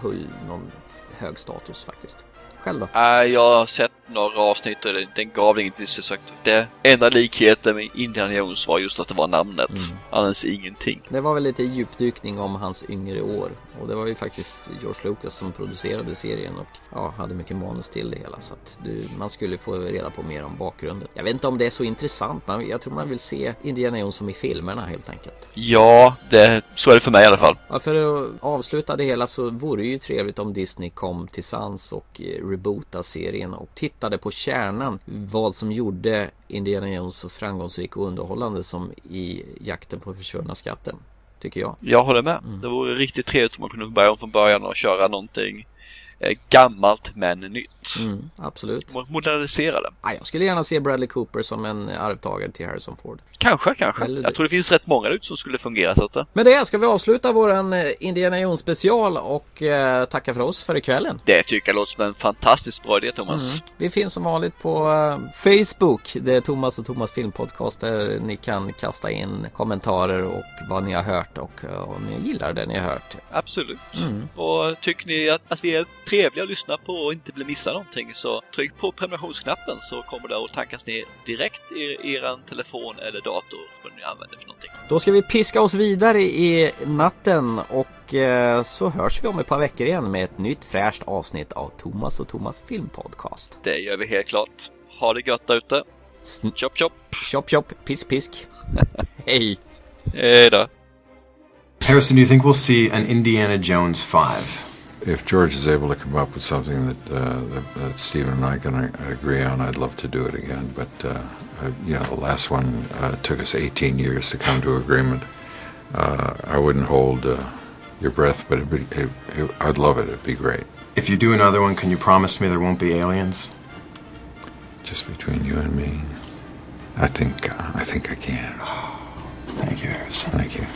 A: höll någon hög status faktiskt. Själv då?
B: Nej, jag har sett några avsnitt och den gav ingenting så sagt. Det enda likheten med Indiana Jones var just att det var namnet. Mm. Annars ingenting.
A: Det var väl lite djupdykning om hans yngre år. Och det var ju faktiskt George Lucas som producerade serien och ja, hade mycket manus till det hela. Så att du, man skulle få reda på mer om bakgrunden. Jag vet inte om det är så intressant. jag tror man vill se Indiana Jones som i filmerna helt enkelt.
B: Ja, det, så är det för mig i alla fall.
A: Ja, för att avsluta det hela så vore det ju trevligt om Disney kom till sans och eh, reboota serien och tittade på kärnan. Vad som gjorde Indiana Jones så framgångsrik och underhållande som i jakten på försvunna skatten. Tycker jag.
B: Jag håller med. Mm. Det vore riktigt trevligt om man kunde börja om från början och köra någonting gammalt men nytt.
A: Mm, absolut.
B: Modernisera det.
A: Ja, jag skulle gärna se Bradley Cooper som en arvtagare till Harrison Ford.
B: Kanske, kanske. Eller jag tror det finns rätt många ut som skulle fungera så att...
A: Med det ska vi avsluta våran eh, Indiana Jones special och eh, tacka för oss för ikvällen.
B: Det tycker jag låter som en fantastiskt bra idé Thomas. Mm.
A: Vi finns som vanligt på uh, Facebook. Det är Thomas och Thomas filmpodcast där ni kan kasta in kommentarer och vad ni har hört och om ni gillar det ni har hört.
B: Absolut. Mm. Och tycker ni att, att vi är trevliga att lyssna på och inte bli missa någonting så tryck på prenumerationsknappen så kommer det att tankas ner direkt i er telefon eller dator vad ni använder för någonting.
A: Då ska vi piska oss vidare i natten och eh, så hörs vi om ett par veckor igen med ett nytt fräscht avsnitt av Thomas och Thomas filmpodcast.
B: Det gör vi helt klart. Ha det gött där ute. Chop chop.
A: Chop chop. Pisk pisk. *laughs* Hej.
B: Hej då.
K: Harrison, do you think we'll see an Indiana Jones 5?
L: If George is able to come up with something that, uh, that, that Stephen and I can agree on, I'd love to do it again. But uh, uh, you know, the last one uh, took us 18 years to come to agreement. Uh, I wouldn't hold uh, your breath, but it'd be, it, it, I'd love it. It'd be great.
K: If you do another one, can you promise me there won't be aliens?
L: Just between you and me, I think I think I can.
K: Thank you, Harrison.
L: Thank you.